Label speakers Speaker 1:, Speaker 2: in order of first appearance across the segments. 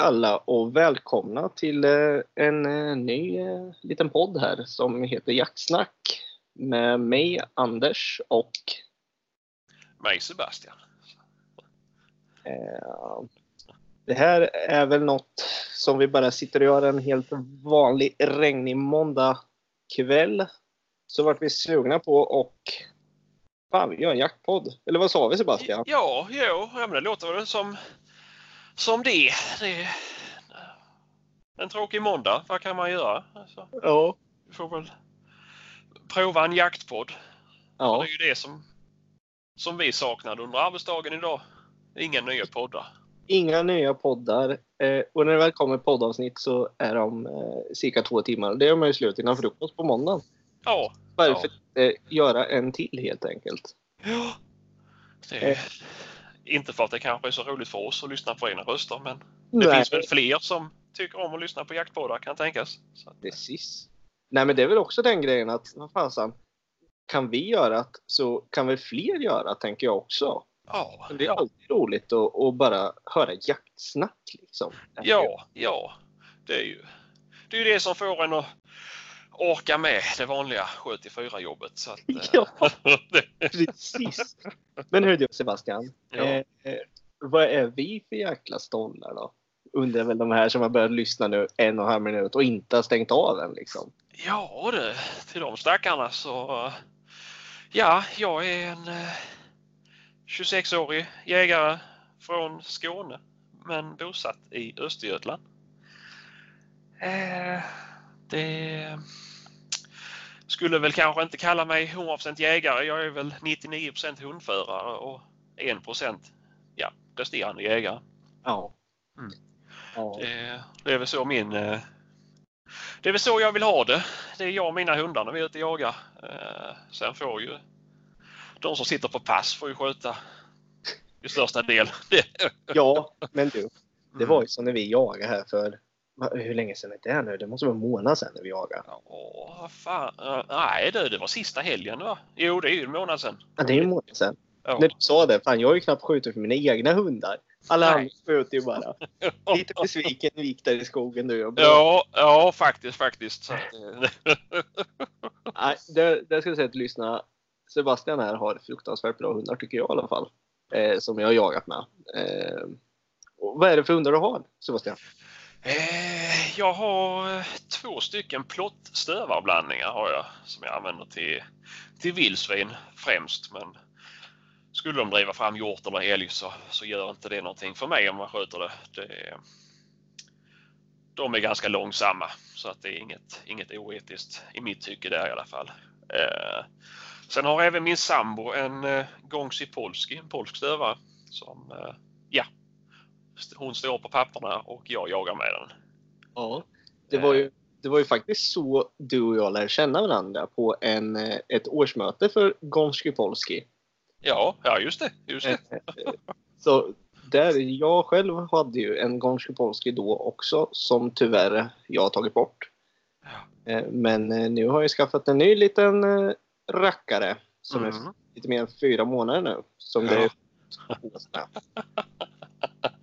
Speaker 1: Alla och välkomna till eh, en eh, ny eh, liten podd här som heter Jaktsnack med mig Anders och
Speaker 2: mig Sebastian.
Speaker 1: det här är väl något som vi bara sitter och gör en helt vanlig regnig måndag kväll. Så vart vi sugna på och fan, vi gör en jaktpodd. Eller vad sa vi Sebastian?
Speaker 2: Ja, jo, ja, men det låter väl som, som det. det en tråkig måndag. Vad kan man göra? Alltså,
Speaker 1: Ja.
Speaker 2: vi får väl prova en jaktpodd.
Speaker 1: ja.
Speaker 2: Det är ju det som, som vi saknade under arbetsdagen idag. Inga nya poddar.
Speaker 1: Inga nya poddar. Eh, och när det väl kommer poddavsnitt så är de eh, cirka två timmar. Det gör man ju slut innan frukost på måndagen.
Speaker 2: Ja,
Speaker 1: Varför inte göra en till helt enkelt?
Speaker 2: ja. Det är, inte för att det kanske är så roligt för oss att lyssna på era röster men det
Speaker 1: Nej,
Speaker 2: finns väl fler som tycker om att lyssna på jaktpoddar kan tänkas. Så att,
Speaker 1: precis. Nej men det är väl också den grejen att vad fasen. Kan vi göra det så kan väl fler göra tänker jag också.
Speaker 2: ja,
Speaker 1: Det är alltid roligt att, att bara höra jaktsnack liksom.
Speaker 2: Ja, ja. Det är ju det, är ju det som får en att orka med det vanliga 74 jobbet. Så att, eh,
Speaker 1: Ja. Precis. Men hur du Sebastian.
Speaker 2: Ja.
Speaker 1: Eh, eh, vad är vi för jäkla stollar då? Undrar väl de här som har börjat lyssna nu en och en halv minut och inte har stängt av den liksom.
Speaker 2: ja du, till de stackarna så eh, ja, jag är en eh, 26-årig jägare från Skåne men bosatt i Östergötland. Eh, det skulle väl kanske inte kalla mig 100% jägare. Jag är väl 99% hundförare och 1% ja, resterande jägare.
Speaker 1: Ja.
Speaker 2: Mm.
Speaker 1: ja.
Speaker 2: Det, det är väl så min... eh, Det är väl så jag vill ha det. Det är jag och mina hundar när vi är ute och jagar. Eh, Sen får ju de som sitter på pass får ju sköta i största del.
Speaker 1: Ja, men du. Det
Speaker 2: Mm.
Speaker 1: var ju som när vi jagade här för hur länge sedan är det nu? Det måste vara en månad sedan när vi jagade.
Speaker 2: Åh, fan. Nej du, det var sista helgen va? Jo, det är ju en månad sedan.
Speaker 1: Ja, det är ju en månad sedan.
Speaker 2: Ja.
Speaker 1: När du sa det, fan jag har ju knappt skjutit för mina egna hundar. Alla andra skjuter ju bara. Lite besviken vik där i skogen nu. Och
Speaker 2: Ja, ja faktiskt, faktiskt. Eh,
Speaker 1: Nej, det, det ska jag säga att lyssna. Sebastian här har fruktansvärt bra hundar tycker jag i alla fall. Eh, som jag har jagat med. Eh, vad är det för hundar du har Sebastian?
Speaker 2: Eh, Jag har eh, två stycken plottstövarblandningar har jag som jag använder till, till vildsvin främst. Men skulle de driva fram hjort eller älg så, så gör inte det någonting för mig om man sköter det. det de är ganska långsamma så att det är inget, inget oetiskt i mitt tycke där i alla fall. Eh, sen har även min sambo en eh, Gongsi Polski, en polsk stövare. Som, eh, ja, hon står på papperna och jag jagar med den.
Speaker 1: Ja. Det var ju, det var ju faktiskt så du och jag lärde känna varandra på en, eh, ett årsmöte för Gonski Polski.
Speaker 2: Ja, ja just det. Just det.
Speaker 1: Eh, Så där, jag själv hade ju en Gonski Polski då också som tyvärr jag har tagit bort.
Speaker 2: Ja.
Speaker 1: Eh, Men eh, nu har jag skaffat en ny liten eh, rackare som är
Speaker 2: Mm.
Speaker 1: lite mer än fyra månader nu. Som
Speaker 2: Ja.
Speaker 1: det är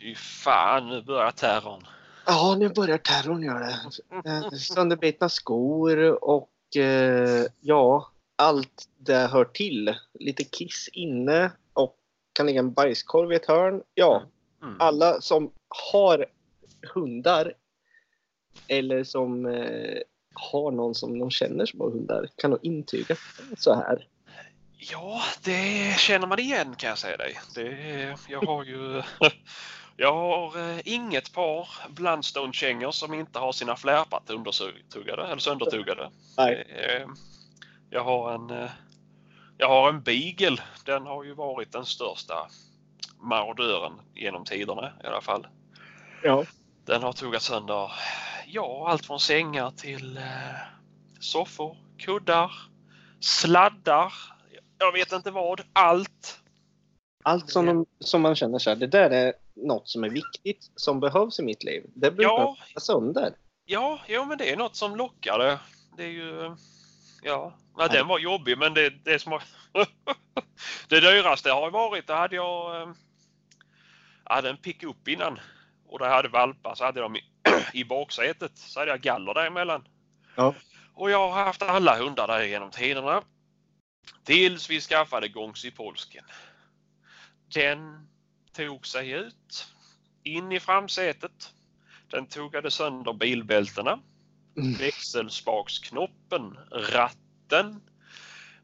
Speaker 2: Fy fan, nu börjar terrorn.
Speaker 1: Ja, nu börjar terrorn göra det. Eh, Sönderbitna skor och eh, ja, allt det hör till. Lite kiss inne och kan ligga en bajskorv i ett hörn. Ja,
Speaker 2: Mm.
Speaker 1: alla som har hundar eller som eh, har någon som de känner som har hundar kan nog intyga så här.
Speaker 2: Ja, det känner man igen kan jag säga dig. Det, jag har ju jag har eh, inget par Bluntstone-kängor som inte har sina flärpat undertuggade eller söndertuggade.
Speaker 1: Nej.
Speaker 2: Jag har en eh, jag har en Beagle. Den har ju varit den största marodören genom tiderna i alla fall.
Speaker 1: Ja.
Speaker 2: Den har tuggat sönder ja, allt från sängar till eh, soffor, kuddar, sladdar. Jag vet inte vad. Allt.
Speaker 1: Allt som, de, som man känner så här, det där är något som är viktigt, som behövs i mitt liv. Det brukar
Speaker 2: Ja.
Speaker 1: ja. sönder.
Speaker 2: Ja, jo, men det är något som lockar det. Det är ju... Ja, ja den var jobbig men det, det som har... det dyraste har varit, det hade jag... eh, Jag hade en pick-up innan och där hade valpar så hade de i, i baksätet så hade jag galler däremellan.
Speaker 1: Ja.
Speaker 2: Och jag har haft alla hundar där genom tiderna. Tills vi skaffade Gångs i polsken. Den tog sig ut in i framsätet. Den togade sönder bilbältena,
Speaker 1: Mm.
Speaker 2: växelspaksknoppen, ratten,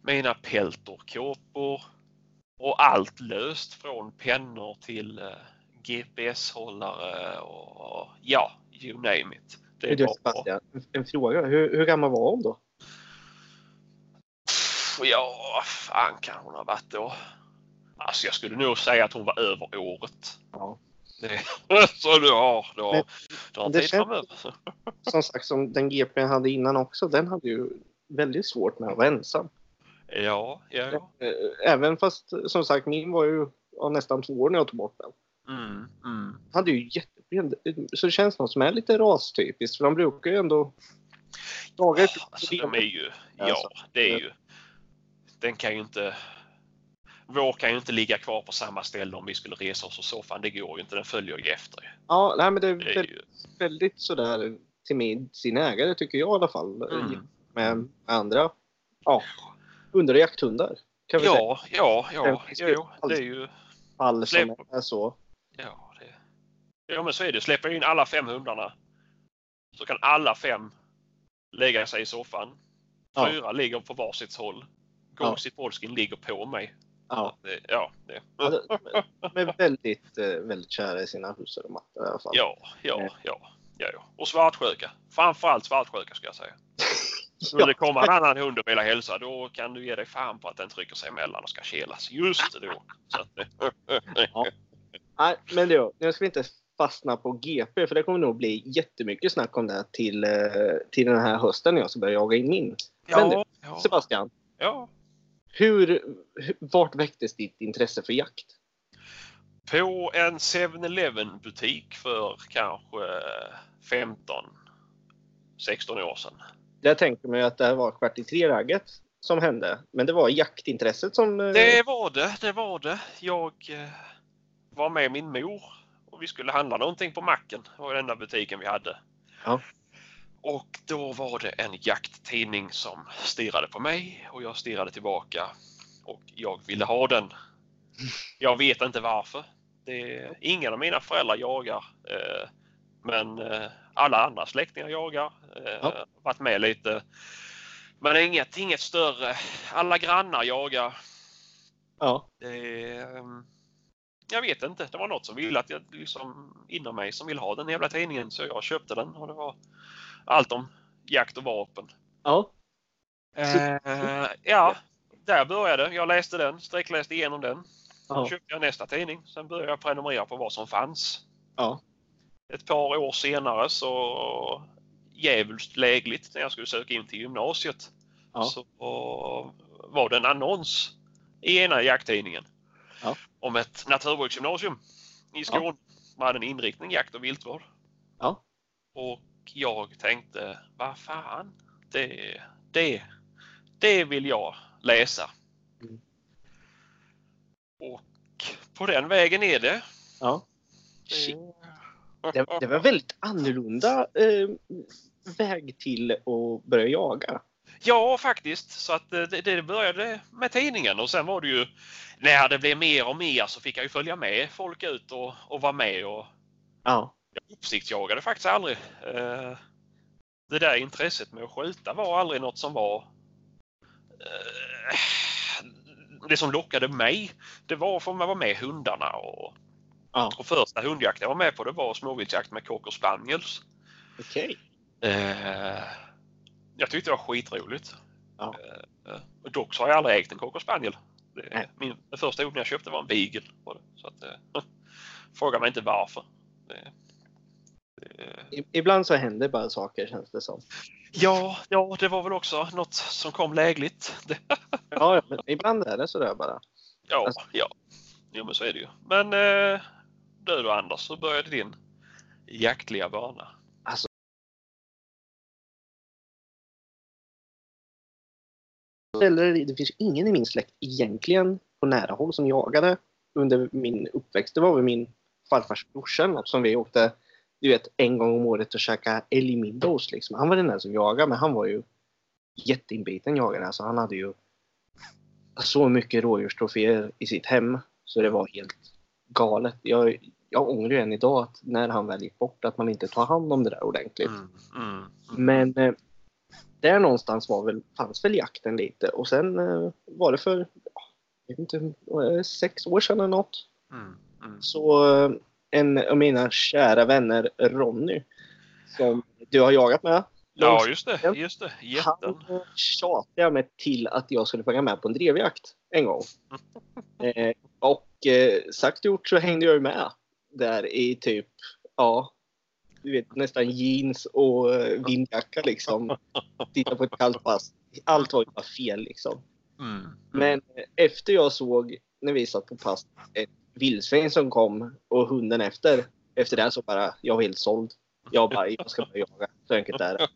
Speaker 2: mina peltorkåpor och allt löst från pennor till eh, GPS-hållare och ja, you name it. Det
Speaker 1: Sebastian, en- en fråga. Hur, hur gammal var hon då?
Speaker 2: Ja, vad fan kan hon ha varit då? Alltså jag skulle nog säga att hon var över året.
Speaker 1: Ja.
Speaker 2: Det, så du har, du har,
Speaker 1: Men
Speaker 2: du har en
Speaker 1: det
Speaker 2: tid
Speaker 1: känns-
Speaker 2: framöver.
Speaker 1: Som sagt, som den GP jag hade innan också, den hade ju väldigt svårt med att vara ensam.
Speaker 2: Ja, ja, ja.
Speaker 1: Eh, Även fast, som sagt, min var ju ja, nästan två år när jag tog bort den.
Speaker 2: Mm, mm.
Speaker 1: hade ju jätteproblem. Så det känns något som är lite rastypiskt, för de brukar ju ändå ett
Speaker 2: Alltså de är ju, ja
Speaker 1: Alltså,
Speaker 2: det är ju. Den kan ju inte. Vår kan ju inte ligga kvar på samma ställe om vi skulle resa oss och soffan. Det går ju inte. Den följer ju efter.
Speaker 1: Ja, nej, men det är
Speaker 2: Det är
Speaker 1: väldigt,
Speaker 2: ju,
Speaker 1: väldigt sådär till min, sin ägare tycker jag i alla fall.
Speaker 2: mm.
Speaker 1: Med andra ja, hundar och jakthundar. Kan vi säga.
Speaker 2: Ja, ja, ja,
Speaker 1: ju
Speaker 2: jo, det är ju.
Speaker 1: Fall som
Speaker 2: Släpp.
Speaker 1: är så.
Speaker 2: Ja, det, ja, men så är det. Släpper in alla fem hundarna så kan alla fem lägga sig i soffan.
Speaker 1: Ja.
Speaker 2: Fyra ligger på varsitt håll. Gångsitt Polskin ligger på mig.
Speaker 1: Ja,
Speaker 2: Det, ja, det.
Speaker 1: Ja, det- de är väldigt, eh, väldigt kära i sina husar och mattor i alla fall.
Speaker 2: Ja, ja,
Speaker 1: Ja.
Speaker 2: ja, ja, ja. Och svartsjuka. Framförallt svartsjuka ska jag säga. Skulle
Speaker 1: Ja.
Speaker 2: det komma en annan hund och vilja hälsa då kan du ge dig fan på att den trycker sig emellan och ska kelas just då. Så att,
Speaker 1: Nej, men då, nu ska vi inte fastna på GP, för det kommer nog bli jättemycket snack om det till, eh, till den här hösten när jag ska börja jaga in min. Men
Speaker 2: ja, ja,
Speaker 1: Sebastian,
Speaker 2: ja.
Speaker 1: Hur, vart väcktes ditt intresse för jakt?
Speaker 2: På en 7-Eleven butik för kanske 15 16 år sedan.
Speaker 1: Jag tänker mig att det här var kvart i tre-ragget som hände. Men det var jaktintresset som... eh,
Speaker 2: Det var det, det var det. Jag eh, var med min mor och vi skulle handla någonting på macken. Det var den enda butiken vi hade.
Speaker 1: Ja.
Speaker 2: Och då var det en jakttidning som stirrade på mig och jag stirrade tillbaka. Och jag ville ha den. Jag vet inte varför. Det, ingen av mina föräldrar jagar. Eh, men eh, alla andra släktingar jagar. Eh,
Speaker 1: Ja.
Speaker 2: Varit med lite. Men inget, inget större. Alla grannar jagar.
Speaker 1: Ja.
Speaker 2: Eh, jag vet inte. Det var något som ville att jag liksom inom mig som ville ha den jävla tidningen så jag köpte den och det var allt om jakt och vapen.
Speaker 1: Ja.
Speaker 2: Eh, ja, där började Jag läste den, sträckläste igenom den. Sen
Speaker 1: Ja.
Speaker 2: köpte jag nästa tidning. Sen började jag prenumerera på vad som fanns.
Speaker 1: Ja.
Speaker 2: Ett par år senare så djävulskt lägligt när jag skulle söka in till gymnasiet
Speaker 1: Ja.
Speaker 2: så var det en annons i ena jakttidningen
Speaker 1: Ja.
Speaker 2: om ett naturbruksgymnasium i Skåne som hade en inriktning jakt och viltvård.
Speaker 1: Ja.
Speaker 2: Och jag tänkte, vad fan, det, det, det vill jag läsa.
Speaker 1: Mm.
Speaker 2: Och på den vägen är det.
Speaker 1: Ja. Det, det var väldigt annorlunda eh, väg till att börja jaga.
Speaker 2: Ja, faktiskt. Så att eh, det, det började med tidningen och sen var det ju när det blev mer och mer så fick jag ju följa med folk ut och, och vara med och
Speaker 1: Ja.
Speaker 2: Jag uppsiktsjagade faktiskt aldrig. Eh, Det där intresset med att skjuta var aldrig något som var eh, det som lockade mig. Det var för att man var med hundarna och,
Speaker 1: Ja.
Speaker 2: och första hundjakten jag var med på det var småviltsjakt med cocker spaniels.
Speaker 1: Okej.
Speaker 2: Eh, jag tyckte det var skitroligt.
Speaker 1: Ja.
Speaker 2: Eh, dock så har jag aldrig ägt en cocker spaniel. Det, min, den första hunden jag köpte var en beagle. Så att, eh, fråga mig inte varför. Det,
Speaker 1: Ibland så händer bara saker känns det som.
Speaker 2: ja, ja, det var väl också något som kom lägligt.
Speaker 1: Ja, men ibland är det sådär bara.
Speaker 2: ja,
Speaker 1: Alltså-
Speaker 2: ja. Jo, men så är det ju. Men eh, du då Anders, hur började din jaktliga bana?
Speaker 1: Eller det finns ingen i min släkt egentligen på nära håll som jagade under min uppväxt. Det var väl min farfars brorsa som vi åkte du vet, en gång om året och käka älgmiddags. Liksom. Han var den där som jagade, men han var ju jätteinbiten jagare. Alltså, han hade ju så mycket rådjurstroféer i sitt hem så det var helt galet. Jag, jag ångrar ju än idag att när han väl gick bort att man inte tar hand om det där ordentligt.
Speaker 2: Mm, mm, mm.
Speaker 1: Men eh, där någonstans var väl, fanns väl jakten lite och sen eh, var det för jag vet inte, sex år sedan eller något.
Speaker 2: Mm, mm.
Speaker 1: Så eh, en av mina kära vänner Ronny som du har jagat med.
Speaker 2: Ja, just det. Just det. Jätten.
Speaker 1: Han eh, tjatade mig till att jag skulle följa med på en drevjakt en gång. eh, och eh, sagt och gjort så hängde jag ju med där i typ, ja, du vet nästan jeans och eh, vindjacka liksom. Titta på ett kallt pass. Allt var ju bara fel liksom.
Speaker 2: Mm.
Speaker 1: Men efter jag såg, när vi satt på pass, ett vildsvin som kom och hunden efter. Efter det så bara, jag var helt såld. Jag bara, jag ska börja jaga. Så enkelt är det.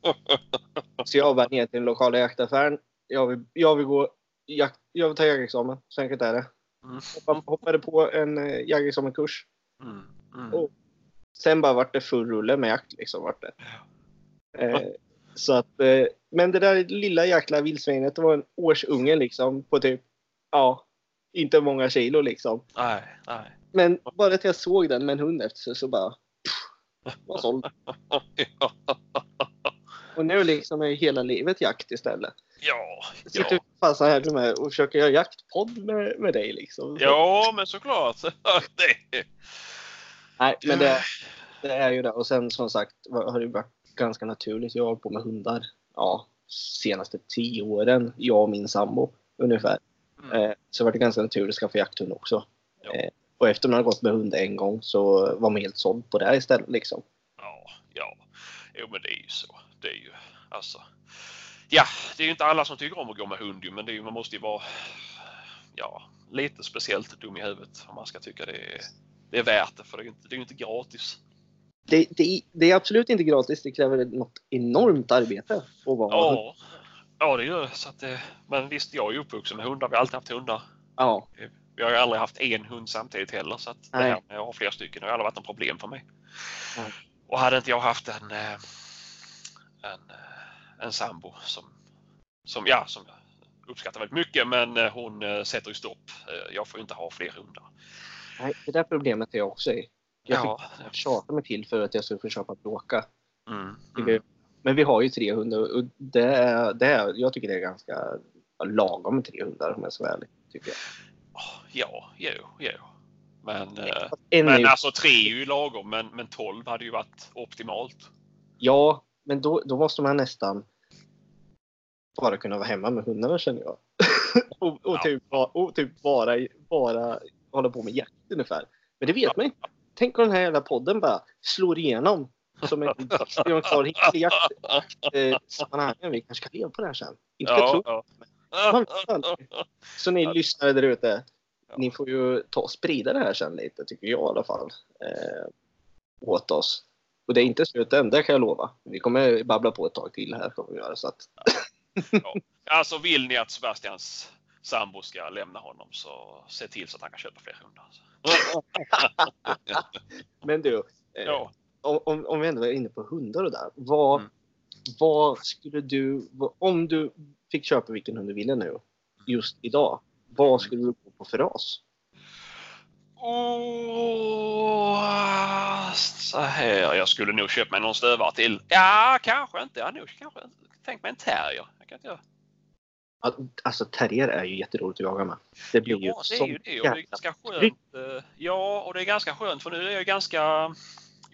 Speaker 1: Så jag bara ner till den lokala jaktaffären. Jag vill, jag vill gå jakt, jag vill ta jägarexamen. Så enkelt är det.
Speaker 2: Mm.
Speaker 1: Hoppa- Hoppade på en eh, jägarexamenkurs.
Speaker 2: Mm. Mm.
Speaker 1: Och sen bara vart det full rulle med jakt liksom. Vart det. Eh, så att, eh, men det där lilla jäkla vildsvinet, det var en årsunge liksom på typ, ja, inte många kilo liksom.
Speaker 2: Nej, nej.
Speaker 1: Men bara att jag såg den med en hund efter sig så bara, pff, var såld. Och nu liksom är hela livet jakt istället.
Speaker 2: Ja,
Speaker 1: Jag sitter
Speaker 2: ja.
Speaker 1: fast här med och försöker göra jaktpodd med, med dig liksom.
Speaker 2: ja, men såklart. Det.
Speaker 1: Nej, men det, det är ju det. Och sen som sagt har det varit ganska naturligt. Jag har hållit på med hundar ja, senaste tio åren. Jag och min sambo ungefär.
Speaker 2: Mm.
Speaker 1: Eh, så var det ganska naturligt att skaffa jakthund också.
Speaker 2: Ja.
Speaker 1: Eh, och efter man har gått med hund en gång så var man helt såld på det här istället. Liksom.
Speaker 2: Ja, ja. Jo, men det är ju så. Det är ju alltså. Ja, det är ju inte alla som tycker om att gå med hund men det är man måste ju vara ja, lite speciellt dum i huvudet om man ska tycka det är, det är värt det. För det är ju inte, det är ju inte gratis.
Speaker 1: Det, det, det är absolut inte gratis. Det kräver något enormt arbete. Att vara
Speaker 2: Ja, ja det gör det. Så att det. Men visst, jag är uppvuxen med hundar. Vi har alltid haft hundar.
Speaker 1: ja.
Speaker 2: Vi har ju aldrig haft en hund samtidigt heller. Så att det här med att ha flera stycken har aldrig varit något problem för mig.
Speaker 1: Nej.
Speaker 2: Och hade inte jag haft en, eh, en, eh, en sambo som, som, ja, som jag uppskattar väldigt mycket men eh, hon eh, sätter ju stopp. Eh, Jag får ju inte ha fler hundar.
Speaker 1: Nej, det där problemet är jag också i. Jag
Speaker 2: Ja,
Speaker 1: fick tjata mig till för att jag skulle få köpa bråka.
Speaker 2: mm, mm.
Speaker 1: Men vi har ju tre hundar och det är, det är, jag tycker det är ganska lagom med tre hundar om jag ska vara ärlig. Tycker jag.
Speaker 2: Ja, jo, jo. Men, eh,
Speaker 1: En
Speaker 2: men
Speaker 1: ju,
Speaker 2: alltså tre är ju lagom men, men 12 hade ju varit optimalt.
Speaker 1: Ja, men då, då måste man nästan bara kunna vara hemma med hundarna känner jag. och, och,
Speaker 2: Ja.
Speaker 1: typ, och typ bara, bara hålla på med jakt ungefär. Men det vet man inte. Tänk om den här jävla podden bara slår igenom som en hela jakt, eh, sammanhangen. Vi kanske ska leva på det här sen. Inte
Speaker 2: Ja,
Speaker 1: tro.
Speaker 2: ja.
Speaker 1: Så ni
Speaker 2: Ja.
Speaker 1: lyssnare där ute,
Speaker 2: Ja.
Speaker 1: ni får ju ta och sprida det här sen lite, tycker jag i alla fall. Eh, åt oss. Och det är inte slut än, det kan jag lova. Vi kommer babbla på ett tag till här. Kommer vi göra, så att,
Speaker 2: Alltså vill ni att Sebastians sambo ska lämna honom så se till så att han kan köpa fler hundar.
Speaker 1: men du, eh,
Speaker 2: Ja.
Speaker 1: Om, om, vi ändå är inne på hundar och där. Vad,
Speaker 2: Mm.
Speaker 1: vad skulle du, vad, om du fick köpa vilken hund du ville nu, just idag. Vad skulle du gå på för ras?
Speaker 2: Åh, så här. Jag skulle nog köpa mig någon stövare till. Ja, kanske inte. Hade nog kanske tänkt mig en terrier. Jag kan inte göra.
Speaker 1: Alltså terrier är ju jätteroligt att jaga med. Det blir ju
Speaker 2: Ja, det är ju det. Och det är ganska skönt. eh, Ja, och det är ganska skönt för nu är jag ganska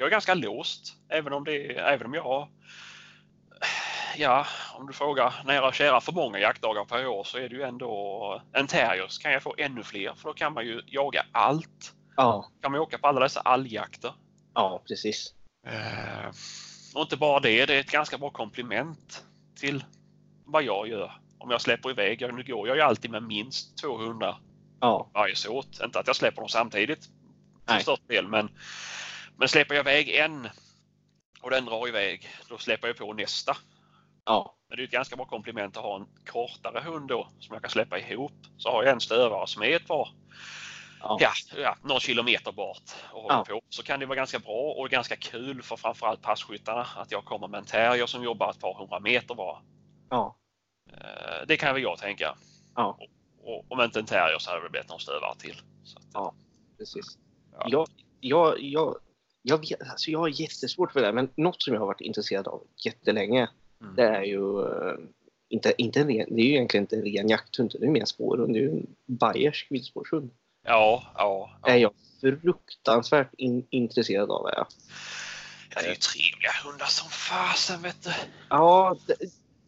Speaker 2: jag är ganska låst. Även om, det, även om jag har Ja, om du frågar nära och kära för många jaktdagar per år så är det ju ändå en terrier så kan jag få ännu fler för då kan man ju jaga allt.
Speaker 1: Ja,
Speaker 2: Kan man åka på alla dessa alljakter.
Speaker 1: ja precis.
Speaker 2: Eh, och inte bara det, det är ett ganska bra komplement till vad jag gör. Om jag släpper iväg, jag, nu går jag ju alltid med minst 200
Speaker 1: Ja,
Speaker 2: varje såt. Inte att jag släpper dem samtidigt till
Speaker 1: Nej.
Speaker 2: största del men, men släpper jag iväg en och den drar iväg, då släpper jag på nästa.
Speaker 1: ja,
Speaker 2: Men det är ett ganska bra komplement att ha en kortare hund då som jag kan släppa ihop. Så har jag en stövare som är ett par ja. Ja, ja, någon kilometer bort och håller på. Så kan det vara ganska bra och ganska kul för framförallt passkyttarna att jag kommer med en terrier som jobbar ett par hundra meter bara.
Speaker 1: Ja.
Speaker 2: Eh, det kan väl jag tänka.
Speaker 1: Ja.
Speaker 2: Och, och, om inte en terrier så hade det blivit någon stövare till. Att,
Speaker 1: ja, precis. Ja. Jag, jag, jag, jag, vet, alltså jag har jättesvårt för det, men något som jag har varit intresserad av jättelänge, mm. det är ju eh, inte, inte en ren, det är ju egentligen inte en ren jakthund, det är mer spårhund. Det är ju en bayersk vildspårshund.
Speaker 2: Ja, ja,
Speaker 1: ja. är jag fruktansvärt in, intresserad av. Ja.
Speaker 2: Ja, det är ju trevliga hundar som fasen vet du.
Speaker 1: Ja, det,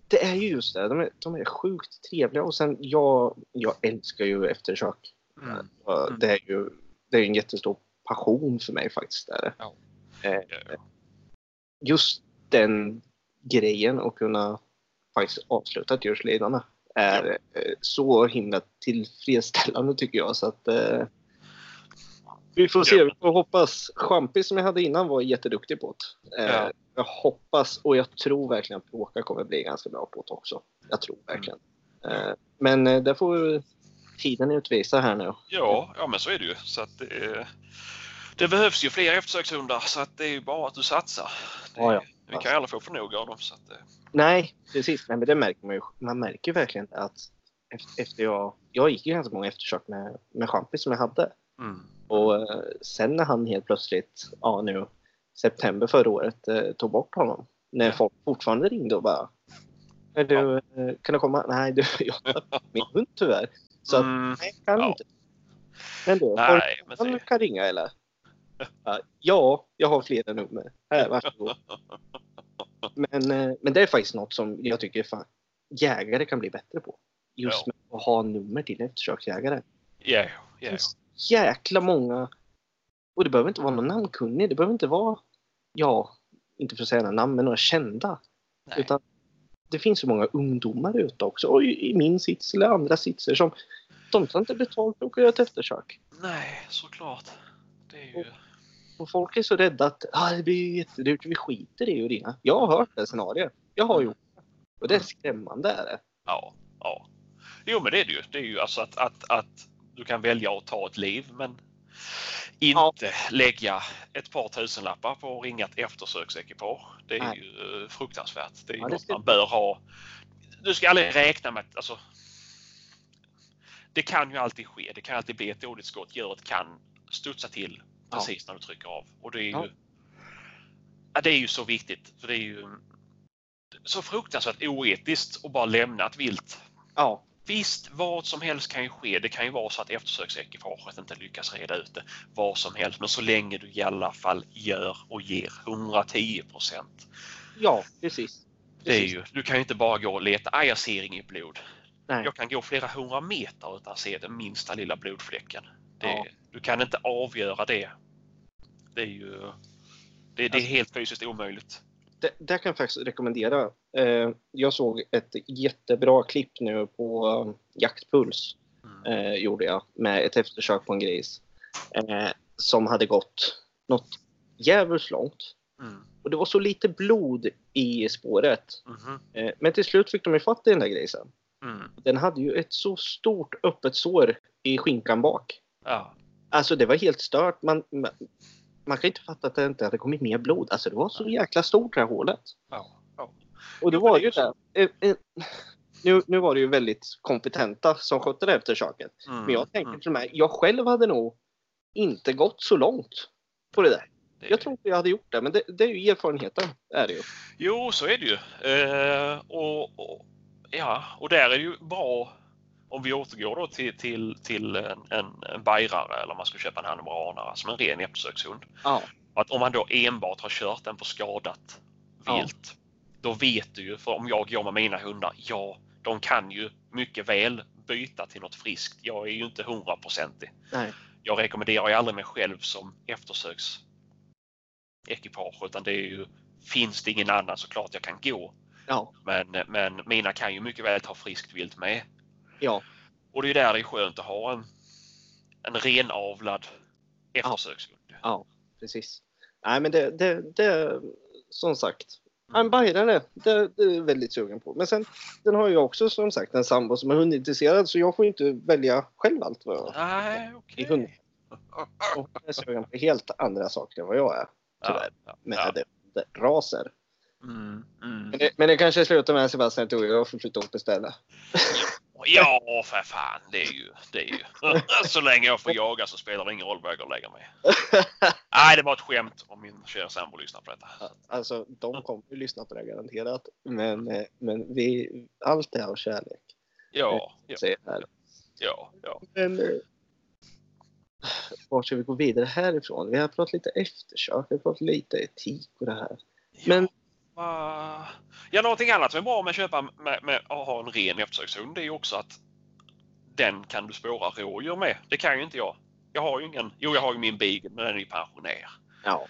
Speaker 1: det, är ju just det. De är, de är sjukt trevliga och sen jag, jag älskar ju eftersök. Mm. Mm. Det är ju det är en jättestor passion för mig faktiskt. Där. Ja. Eh, just den grejen att kunna faktiskt avsluta ett djurslidande är ja. Eh, så himla tillfredsställande tycker jag. Så att, eh, vi får se, ja. vi får hoppas. Champi som jag hade innan var jätteduktig på det. Eh, ja. Jag hoppas och jag tror verkligen att Påka kommer bli ganska bra på det också. Jag tror verkligen. Mm. Eh, men eh, det får tiden utvisa här nu.
Speaker 2: Ja, ja men så är det ju. Så att det, behövs ju fler eftersökshundar så att det är ju bara att du satsar. Det, ja, ja. Vi kan ju aldrig få för nog av dem. Så att,
Speaker 1: Nej, precis. Men det märker man ju. Man märker verkligen att efter jag, jag gick ju ganska många eftersök med, med champis som jag hade.
Speaker 2: Mm.
Speaker 1: Och eh, sen när han helt plötsligt, ja nu september förra året, eh, tog bort honom. När ja. folk fortfarande ringde och bara är du, ja. Eh, kan du komma? Nej, du, jag har min hund tyvärr. Så att, mm. nej, kan ja. inte. Men du, nej, men det... kan ringa eller? Ja, jag har flera nummer. Här, varsågod. Men, eh, men det är faktiskt något som jag tycker fan, jägare kan bli bättre på. Just ja. med att ha nummer till eftersöksjägare.
Speaker 2: Yeah, yeah.
Speaker 1: Jäkla många. Och det behöver inte vara någon namnkunnig. Det behöver inte vara, ja, inte för att säga några namn, men några kända. Nej. Utan det finns så många ungdomar ute också. Och i min sits eller andra sitser som de tar inte betalt för att göra ett eftersök.
Speaker 2: Nej, såklart. Det är ju...
Speaker 1: Och folk är så rädda att ah, det blir jättedyrt, vi skiter i att ringa. Jag har hört det scenariot. Jag har mm. gjort det. Och det är skrämmande. Är det.
Speaker 2: Ja, ja. Jo men det är det ju. Det är ju alltså att, att, att du kan välja att ta ett liv men inte ja. lägga ett par tusenlappar på att ringa ett eftersöksekipage. Det är Nej. ju eh, fruktansvärt. Det är ja, något man bör ha. Du ska aldrig räkna med att alltså, det kan ju alltid ske. Det kan alltid bli ett dåligt skott. Djuret kan studsa till precis ja. när du trycker av. Och det är ju, ja. ja. det är ju så viktigt. För det är ju så fruktansvärt oetiskt att bara lämna ett vilt.
Speaker 1: Ja.
Speaker 2: Visst, vad som helst kan ju ske. Det kan ju vara så att eftersöksekipaget inte lyckas reda ut det. Vad som helst. Men så länge du i alla fall gör och ger 110 procent.
Speaker 1: Ja, precis.
Speaker 2: Det är ju, du kan ju inte bara gå och leta, ah, jag ser inget blod. Nej. Jag kan gå flera hundra meter utan att se den minsta lilla blodfläcken. Det, ja. Du kan inte avgöra det. Det är ju det, det är alltså, helt fysiskt omöjligt.
Speaker 1: Det, det kan jag faktiskt rekommendera. Eh, jag såg ett jättebra klipp nu på um, Jaktpuls. Mm. Eh, gjorde jag med ett eftersök på en gris. Eh, som hade gått något jävligt långt.
Speaker 2: Mm.
Speaker 1: Och det var så lite blod i spåret.
Speaker 2: Mm.
Speaker 1: men till slut fick de ifatt den där grisen.
Speaker 2: Mm.
Speaker 1: Den hade ju ett så stort öppet sår i skinkan bak.
Speaker 2: Ja.
Speaker 1: Alltså det var helt stört. Man, man, man kan inte fatta att det inte hade kommit mer blod. Alltså det var så jäkla stort det här hålet.
Speaker 2: Ja. ja.
Speaker 1: Och det var ju det. Eh, eh, nu, nu var det ju väldigt kompetenta som skötte det eftersöket. Mm. Men jag tänker mm. till med, jag själv hade nog inte gått så långt på det där. Det... Jag tror inte jag hade gjort det, men det, det, är ju erfarenheten. Är det ju.
Speaker 2: Jo, så är det ju. Eh, och, och, ja, och där är det ju bra om vi återgår då till, till, till en, en, en bajrare eller man ska köpa en hannemoranare som en ren eftersökshund.
Speaker 1: Ja.
Speaker 2: Att om man då enbart har kört den på skadat vilt, ja. då vet du ju, för om jag går med mina hundar, ja, de kan ju mycket väl byta till något friskt. Jag är ju inte hundraprocentig. Jag rekommenderar ju aldrig mig själv som eftersöksekipage utan det är ju, finns det ingen annan så klart jag kan gå.
Speaker 1: Ja.
Speaker 2: Men, men mina kan ju mycket väl ta friskt vilt med.
Speaker 1: Ja.
Speaker 2: Och det är där det är skönt att ha en, en renavlad eftersökshund.
Speaker 1: Ja. ja, precis. Nej men det, det, det som sagt. En bajrare, det, det är jag väldigt sugen på. Men sen den har jag också som sagt en sambo som är hundintresserad så jag får inte välja själv allt vad jag
Speaker 2: Nej, okej. Okay.
Speaker 1: Och hon är sugen på helt andra saker än vad jag är. Tyvärr.
Speaker 2: Ja,
Speaker 1: Med
Speaker 2: ja.
Speaker 1: det raser.
Speaker 2: Mm, mm.
Speaker 1: Men det, men det kanske slutar med Sebastian att jag får sluta att beställa.
Speaker 2: Ja, för fan. Det är ju... Det är ju. Så länge jag får jaga så spelar det ingen roll vad jag går och lägger mig. Nej, det var ett skämt om min kära sambo lyssnar på detta.
Speaker 1: Alltså, de kommer ju lyssna på det garanterat. Men, eh, men vi, allt är av kärlek.
Speaker 2: Ja, ja,
Speaker 1: jag här.
Speaker 2: ja. ja.
Speaker 1: Men eh, vart ska vi gå vidare härifrån? Vi har pratat lite eftersök, vi har pratat lite etik och det här. Men-
Speaker 2: Ja, ja, någonting annat som är bra med att köpa med, med att ha en ren eftersökshund det är ju också att den kan du spåra rådjur med. Det kan ju inte jag. Jag har ju ingen, jo jag har ju min beagle men den är ju pensionär.
Speaker 1: Ja.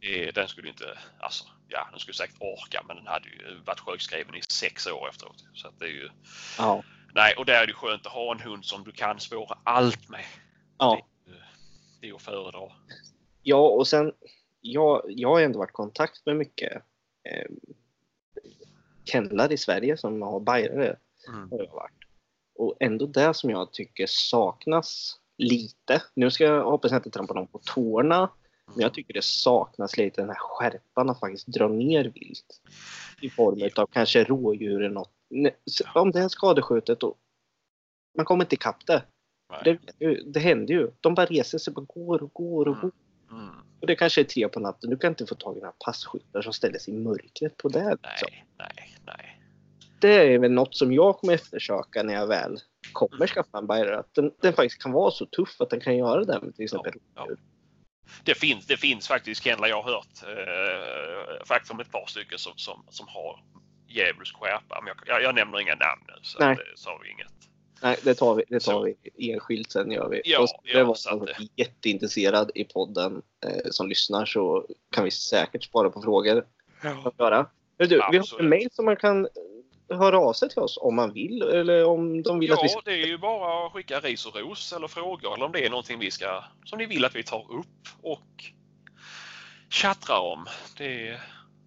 Speaker 2: Eh, Den skulle inte, alltså ja den skulle säkert orka men den hade ju varit sjukskriven i sex år efteråt. Så att det är ju,
Speaker 1: Ja.
Speaker 2: nej och där är det skönt att ha en hund som du kan spåra allt med.
Speaker 1: ja.
Speaker 2: Det, det är ju att föredra.
Speaker 1: Ja, och sen jag, jag har ändå varit i kontakt med mycket eh, kennlar i Sverige som har bajare.
Speaker 2: Mm.
Speaker 1: Har jag varit. Och ändå det som jag tycker saknas lite. Nu ska jag hoppas jag inte trampa någon på tårna. Men jag tycker det saknas lite den här skärpan att faktiskt dra ner vilt. I form av kanske rådjur eller något. Om det är skadeskjutet och man kommer inte ikapp det. Det, det händer ju. De bara reser sig, bara går och går och går.
Speaker 2: Mm.
Speaker 1: Och det kanske är tre på natten. Du kan inte få tag i några passkyttar som ställer sig i mörkret på det. Liksom.
Speaker 2: Nej, nej, nej.
Speaker 1: Det är väl något som jag kommer eftersöka när jag väl kommer skaffa en bajare. Att den, den faktiskt kan vara så tuff att den kan göra det med till exempel
Speaker 2: Ja,
Speaker 1: rådjur.
Speaker 2: Det finns, det finns faktiskt kennlar jag har hört eh, faktiskt om ett par stycken som, som, som har djävulsk skärpa. Men jag, jag, jag nämner inga namn nu så
Speaker 1: Nej.
Speaker 2: att, eh, så har vi inget.
Speaker 1: Nej, det tar vi, det tar
Speaker 2: Så.
Speaker 1: vi enskilt sen gör vi.
Speaker 2: Ja,
Speaker 1: och det
Speaker 2: ja,
Speaker 1: var
Speaker 2: så att
Speaker 1: jätteintresserad i podden eh, som lyssnar så kan vi säkert svara på frågor. att göra. Du, vi har en mail som man kan höra av sig till oss om man vill eller om de vill att vi
Speaker 2: Ja,
Speaker 1: ska...
Speaker 2: det är ju bara att skicka ris och ros eller frågor eller om det är någonting vi ska, som ni vill att vi tar upp och tjattrar om. Det är,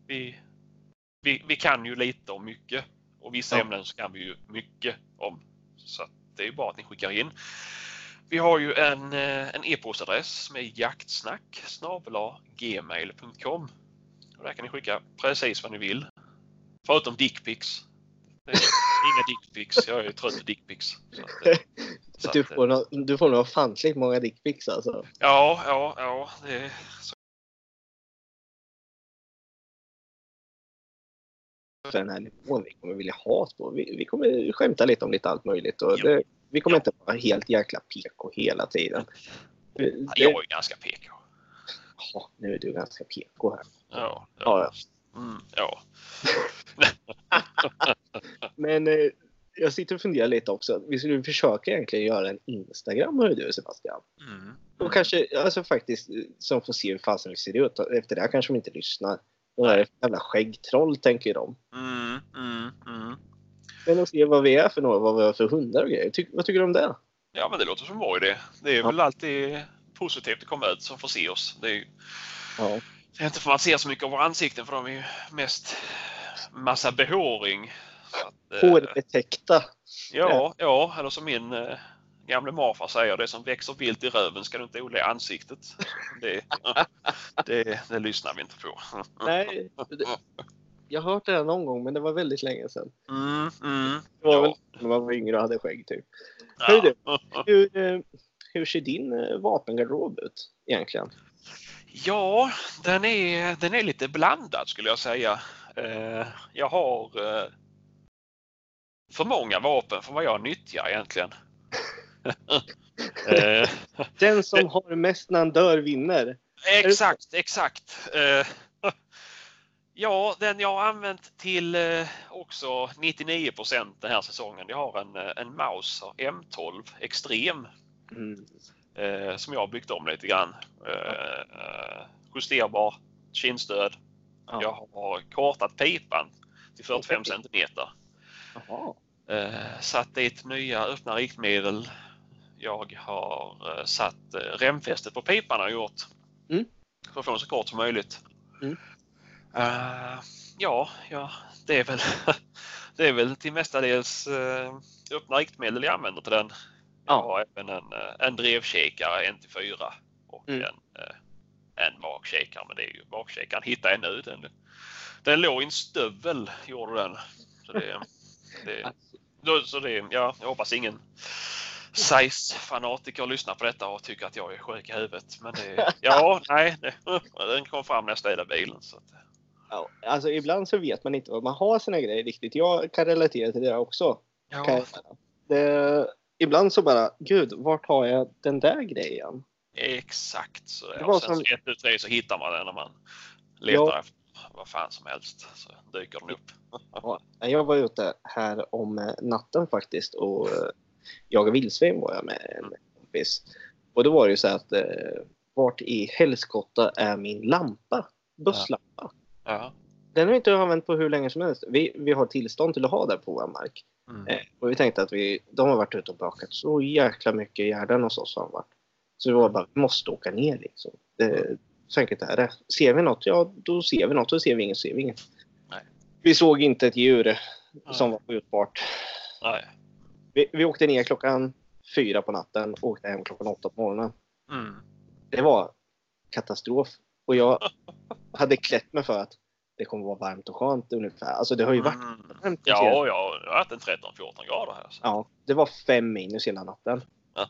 Speaker 2: vi, vi, vi kan ju lite om mycket och vissa
Speaker 1: Ja.
Speaker 2: ämnen så kan vi ju mycket om. Så det är bara att ni skickar in. Vi har ju en, eh, en e-postadress som är jaktsnack gmail.com. Där kan ni skicka precis vad ni vill. Förutom dickpics. Inga dickpics. Jag är trött på dickpics. Eh,
Speaker 1: Du
Speaker 2: eh,
Speaker 1: får, nog, du får nog ofantligt många dickpics alltså.
Speaker 2: Ja, ja, ja. Det så,
Speaker 1: För den här nivån vi kommer vilja ha på. Vi, vi kommer skämta lite om lite allt möjligt och det, vi kommer
Speaker 2: Ja.
Speaker 1: inte vara helt jäkla PK hela tiden. Det,
Speaker 2: jag är ju ganska PK.
Speaker 1: ja, nu är du ganska PK här.
Speaker 2: Ja,
Speaker 1: Ja,
Speaker 2: ja. Mm, ja.
Speaker 1: Men eh, jag sitter och funderar lite också. Vi skulle försöka egentligen göra en Instagram, hör du Sebastian.
Speaker 2: Mm.
Speaker 1: Och kanske, alltså faktiskt, eh, som får se hur fasen vi ser ut. Efter det här kanske de inte lyssnar. Där jävla skäggtroll tänker de.
Speaker 2: Mm, mm, mm.
Speaker 1: Men att se vad vi är för några, vad vi har för hundar och grejer. Ty, vad tycker du om det?
Speaker 2: Ja, men det låter som bra idé. Det är
Speaker 1: Ja.
Speaker 2: väl alltid positivt att komma ut som får se oss. Det är, ju-
Speaker 1: Ja.
Speaker 2: det är inte för att man ser så mycket av våra ansikten för de är ju mest massa behåring. Att, eh,
Speaker 1: Hårbetäckta.
Speaker 2: Ja, ja, eller som min eh, gamle morfar säger, det som växer vilt i röven ska du inte odla i ansiktet. Det, det, det lyssnar vi inte på.
Speaker 1: Nej, det, jag har hört det någon gång men det var väldigt länge sedan.
Speaker 2: Mm, mm,
Speaker 1: Det var
Speaker 2: ja.
Speaker 1: väl när man var yngre och hade skägg typ.
Speaker 2: ja.
Speaker 1: Du, Hur, eh, hur ser din eh, vapengarderob ut egentligen?
Speaker 2: Ja, den är, den är lite blandad skulle jag säga. Eh, jag har för många vapen för vad jag nyttjar egentligen. Eh,
Speaker 1: Den som har mest när han dör vinner.
Speaker 2: exakt, exakt. Eh, ja, den jag har använt till eh, också 99% den här säsongen. Jag har en, en Mauser M12 Extrem
Speaker 1: Mm.
Speaker 2: som jag har byggt om lite grann. Justerbar kindstöd.
Speaker 1: Ja.
Speaker 2: Jag har kortat pipan till 45
Speaker 1: Okej.
Speaker 2: centimeter.
Speaker 1: Jaha.
Speaker 2: Eh, satt dit nya öppna riktmedel. Jag har eh, satt eh, remfästet på pipan jag gjort.
Speaker 1: Mm.
Speaker 2: För att få den så kort som möjligt.
Speaker 1: Mm.
Speaker 2: Eh, ja, ja, det är väl det är väl till mestadels eh, öppna riktmedel jag använder till den. Jag
Speaker 1: Ja.
Speaker 2: har även en, en drevkikare 1 till 4 och
Speaker 1: Mm.
Speaker 2: en, en bakkikare. Men det är ju bakkikaren hittade jag nu. Den, den låg i en stövel gjorde den. Så det, det, så det, ja, jag hoppas ingen size-fanatiker lyssnar på detta och tycker att jag är sjuk i huvudet. Men det, ja, nej, det, den kom fram när jag städade bilen. Så att,
Speaker 1: Ja, alltså ibland så vet man inte vad man har sina grejer riktigt. Jag kan relatera till det där också.
Speaker 2: Ja,
Speaker 1: det, ibland så bara, gud, vart har jag den där grejen?
Speaker 2: exakt så.
Speaker 1: Det var
Speaker 2: och sen
Speaker 1: som-
Speaker 2: ett, tre så hittar man den när man letar
Speaker 1: Ja.
Speaker 2: efter vad fan som helst. Så dyker den upp.
Speaker 1: Ja, jag var ute här om eh, natten faktiskt och jagade vildsvin var jag med en kompis. Och då var det ju så att eh, vart i helskotta är min lampa? Busslampa.
Speaker 2: Ja.
Speaker 1: Den har vi inte använt på hur länge som helst. Vi, vi har tillstånd till att ha den på vår mark.
Speaker 2: Mm.
Speaker 1: Eh, och vi tänkte att vi, de har varit ute och bakat så jäkla mycket i Gärden hos oss har de varit. Så vi var bara, vi måste åka ner liksom. Det, så enkelt är det. Ser vi något, ja då ser vi något. Och ser vi inget, ser vi inget.
Speaker 2: Nej.
Speaker 1: Vi såg inte ett djur som
Speaker 2: Nej.
Speaker 1: var skjutbart.
Speaker 2: Nej.
Speaker 1: Vi, vi åkte ner klockan fyra på natten och åkte hem klockan åtta på morgonen.
Speaker 2: Mm.
Speaker 1: Det var katastrof. Och jag hade klätt mig för att det kommer vara varmt och skönt ungefär. Alltså det har ju varit
Speaker 2: Mm.
Speaker 1: varmt.
Speaker 2: Ja, ja, det har varit en 13-14 grader här. Så.
Speaker 1: Ja, det var fem minus hela natten.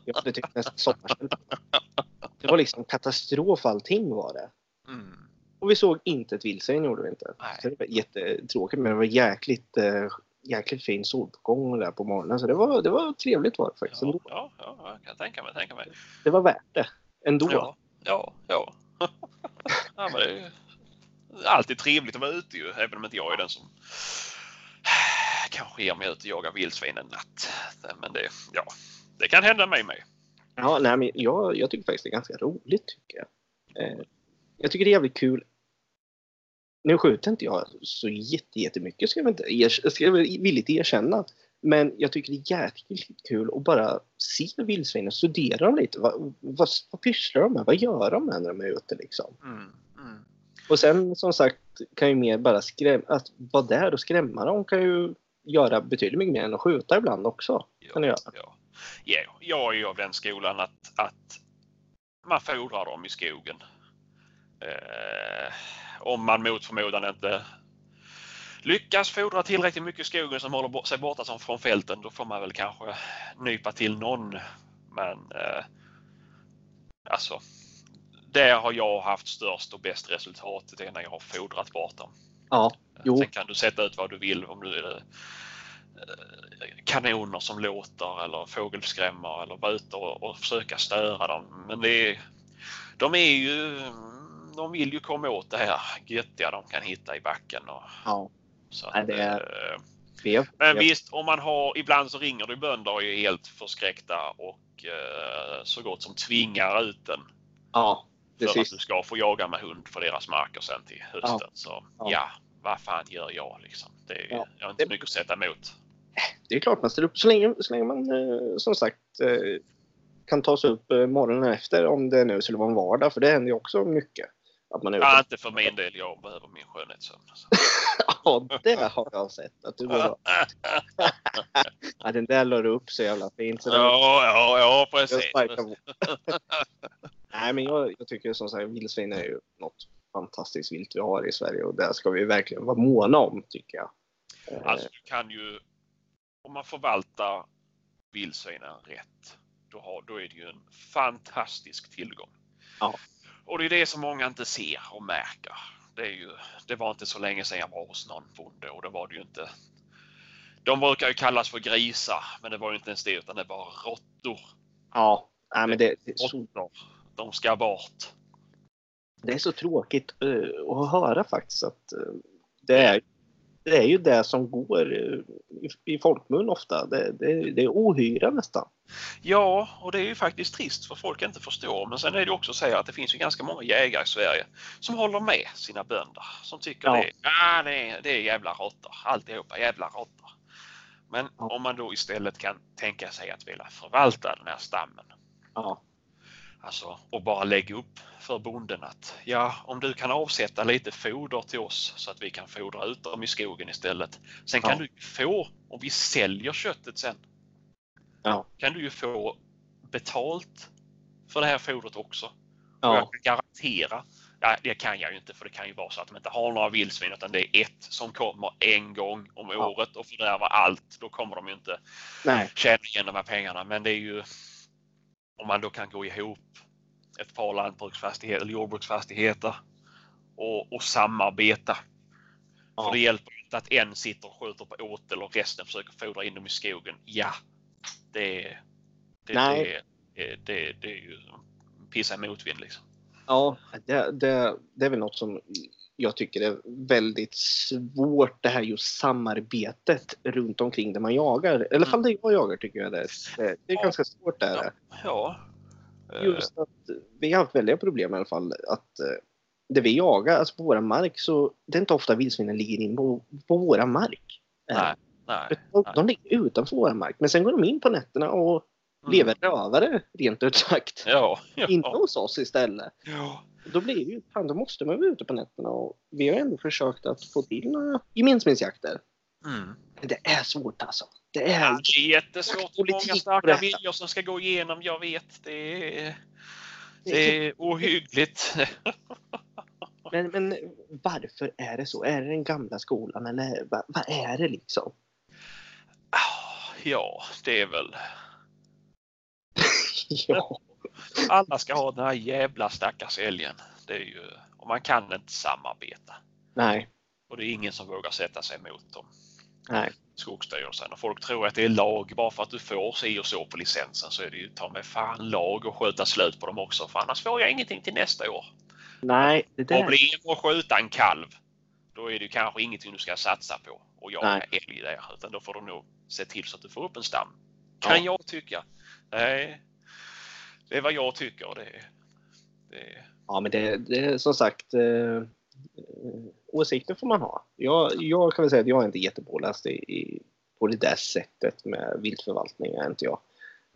Speaker 1: Jag hade tyckt nästan sommarkänsla. Det var liksom katastrof allting var det.
Speaker 2: Mm.
Speaker 1: Och vi såg inte ett vildsvin gjorde vi inte.
Speaker 2: Nej.
Speaker 1: Så det var jättetråkigt men det var jäkligt, eh, jäkligt fin solgång där på morgonen. Så det var, det var trevligt var det faktiskt.
Speaker 2: Ja, ja, ja, jag kan tänka mig. Tänka mig.
Speaker 1: Det var värt det. Ändå.
Speaker 2: Ja, ja, ja. ja men det är alltid trevligt att vara ute ju, även om inte jag är den som kanske ger mig ut och jagar vildsvin en natt. Men det, ja, det kan hända mig med.
Speaker 1: Ja, nej, men jag, jag tycker faktiskt det är ganska roligt. tycker jag. Eh, jag tycker det är jävligt kul. Nu skjuter inte jag så jätte, jättemycket, ska jag, inte, er, ska jag villigt erkänna. Men jag tycker det är jäkligt kul att bara se vildsvinen, studera dem lite. Vad, vad, vad pysslar de med? Vad gör de med när de är ute liksom?
Speaker 2: Mm, mm.
Speaker 1: Och sen som sagt kan ju mer bara skrämma, att vara där och skrämma dem kan ju göra betydligt mycket mer än att skjuta ibland också. Kan
Speaker 2: Ja,
Speaker 1: göra.
Speaker 2: ja. ja, jag är ju av den skolan att, att man fodrar dem i skogen. Eh, om man mot förmodan inte lyckas fodra tillräckligt mycket skogen som håller sig borta som från fälten, då får man väl kanske nypa till någon. Men eh, alltså, där har jag haft störst och bäst resultat. Det är när jag har fodrat bort dem.
Speaker 1: Ja, Jo.
Speaker 2: Sen kan du sätta ut vad du vill om du är eh, kanoner som låter eller fågelskrämmar eller och, och försöka störa dem. Men det är, de är ju, de vill ju komma åt det här göttiga de kan hitta i backen. Och,
Speaker 1: ja.
Speaker 2: så att,
Speaker 1: är-
Speaker 2: eh,
Speaker 1: Fev.
Speaker 2: men
Speaker 1: Fev.
Speaker 2: visst, om man har, ibland så ringer det bönder och är helt förskräckta och eh, så gott som tvingar ut den
Speaker 1: Ja,
Speaker 2: för att
Speaker 1: precis.
Speaker 2: du ska få jaga med hund för deras marker sen till hösten.
Speaker 1: Ja.
Speaker 2: Så
Speaker 1: Ja.
Speaker 2: ja, vad fan gör jag liksom? Det är,
Speaker 1: Ja.
Speaker 2: Jag har inte
Speaker 1: Det-
Speaker 2: mycket att sätta emot.
Speaker 1: Det är klart man ställer upp så länge, så länge man eh, som sagt eh, kan ta sig upp eh, morgonen efter om det nu skulle vara en vardag. För det händer ju också mycket. Att man är.
Speaker 2: Ja, inte för min del. Jag behöver min skönhetssömn.
Speaker 1: Ja, det har jag sett. Att du går ja, den där la du upp så jävla fint. Så
Speaker 2: Ja, ja, ja, precis.
Speaker 1: Nej, men jag, jag tycker som sagt vildsvin är ju något fantastiskt vilt vi har i Sverige och det ska vi verkligen vara måna om tycker jag. Eh,
Speaker 2: Alltså, du kan ju, om man förvaltar vildsvinen rätt, då, har, då är det ju en fantastisk tillgång.
Speaker 1: Ja.
Speaker 2: Och det är det som många inte ser och märker. Det, är ju, det var inte så länge sedan jag var hos någon bonde och det var det ju inte. De brukar ju kallas för grisar, men det var ju inte ens det utan det var råttor.
Speaker 1: ja, nej, men det, det, är så,
Speaker 2: Råttor. De ska bort.
Speaker 1: det är så tråkigt eh, att höra faktiskt att eh, det är det är ju det som går eh, i, i folkmun ofta. Det, det, det är ohyra nästan.
Speaker 2: Ja, och det är ju faktiskt trist för folk inte förstår. Men sen är det också så att det finns ju ganska många jägare i Sverige som håller med sina bönder. Som tycker
Speaker 1: Ja.
Speaker 2: det, ah, det, är, det är jävla råttor. Alltihopa jävla råttor. Men
Speaker 1: Ja.
Speaker 2: om man då istället kan tänka sig att vilja förvalta den här stammen.
Speaker 1: Ja,
Speaker 2: Alltså, och bara lägga upp för bonden att ja, om du kan avsätta lite foder till oss så att vi kan fodra ut dem i skogen istället. Sen kan
Speaker 1: Ja.
Speaker 2: du få, om vi säljer köttet sen,
Speaker 1: Ja.
Speaker 2: kan du ju få betalt för det här fodret också. Och
Speaker 1: Ja,
Speaker 2: jag kan garantera, ja, det kan jag ju inte för det kan ju vara så att de inte har några vildsvin utan det är ett som kommer en gång om
Speaker 1: Ja.
Speaker 2: året och fördärvar allt. Då kommer de ju inte
Speaker 1: nej.
Speaker 2: tjäna igen de här pengarna. Men det är ju om man då kan gå ihop ett par lantbruksfastigheter eller jordbruksfastigheter och, och samarbeta.
Speaker 1: Ja.
Speaker 2: För det hjälper inte att en sitter och skjuter på åtel och resten försöker fodra in dem i skogen. Ja, det, det,
Speaker 1: Nej.
Speaker 2: det, det, det, det är ju pissa motvind liksom.
Speaker 1: Ja, det, det, det är väl något som jag tycker är väldigt svårt det här just samarbetet runt omkring där man jagar. I alla fall det jag jagar tycker jag det är. Det är
Speaker 2: Ja.
Speaker 1: ganska svårt där.
Speaker 2: Ja. ja. Eh,
Speaker 1: Just att vi har haft väldiga problem i alla fall att eh, det vi jagar, alltså på våran mark så det är inte ofta vildsvinen ligger in på, på våran mark.
Speaker 2: Nej, nej.
Speaker 1: De,
Speaker 2: nej.
Speaker 1: de ligger utanför våran mark men sen går de in på nätterna och
Speaker 2: Mm.
Speaker 1: lever rövare rent ut sagt.
Speaker 2: Ja, ja.
Speaker 1: Inte hos oss istället.
Speaker 2: ja.
Speaker 1: Då blir det ju, fan då måste man vara ute på nätterna och vi har ändå försökt att få till några gemensamhetsjakter.
Speaker 2: Mm.
Speaker 1: Men det är svårt alltså. Det är...
Speaker 2: Ja, det är jättesvårt. Det är många starka viljor som ska gå igenom. Jag vet. Det är, det är ohyggligt.
Speaker 1: Men, men varför är det så? Är det den gamla skolan eller vad, vad är det liksom?
Speaker 2: Ja, det är väl.
Speaker 1: Ja,
Speaker 2: Alla ska ha den här jävla stackars älgen. Det är ju, och man kan inte samarbeta.
Speaker 1: nej,
Speaker 2: Och det är ingen som vågar sätta sig emot dem.
Speaker 1: nej.
Speaker 2: Skogsstyrelsen. Och folk tror att det är lag bara för att du får si och så på licensen så är det ju ta med fan lag och skjuta slut på dem också. För annars får jag ingenting till nästa år.
Speaker 1: Nej, det där.
Speaker 2: Problem att skjuta en kalv. Då är det kanske ingenting du ska satsa på och jaga älg där. Utan då får du nog se till så att du får upp en stam. Kan jag tycka. Nej, det är vad jag tycker. Det, det,
Speaker 1: Ja, men det, det är som sagt eh, eh, åsikter får man ha. Jag, jag kan väl säga att jag är inte jättepåläst i, i, på det där sättet med viltförvaltning, är inte jag.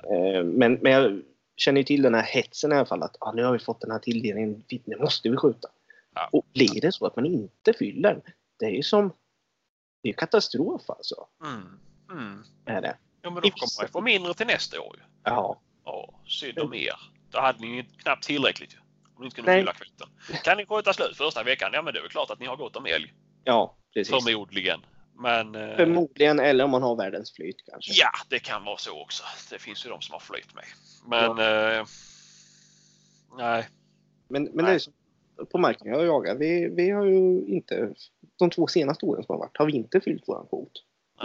Speaker 1: Eh, men, men jag känner ju till den här hetsen i alla fall att ah, nu har vi fått den här tilldelningen, nu måste vi skjuta.
Speaker 2: Ja.
Speaker 1: Och blir det så att man inte fyller det är ju som det är katastrof alltså.
Speaker 2: mm, mm.
Speaker 1: Är det.
Speaker 2: Ja, men då kommer man få mindre till nästa år. Ju.
Speaker 1: Ja.
Speaker 2: Ja, synd om er. Då hade ni ju knappt tillräckligt. ju. Om ni inte kunde
Speaker 1: Nej.
Speaker 2: fylla kvoten. Kan ni skjuta slut första veckan? Ja, men det är väl klart att ni har gått om älg.
Speaker 1: Ja, precis.
Speaker 2: Förmodligen. Men eh,
Speaker 1: Förmodligen, eller om man har världens flyt kanske.
Speaker 2: ja, det kan vara så också. Det finns ju de som har flytt med. Men eh, nej.
Speaker 1: Men, men
Speaker 2: Nej.
Speaker 1: det är så, på marken jag jagar, vi, vi har ju inte, de två senaste åren som har varit, har vi inte fyllt våran kvot.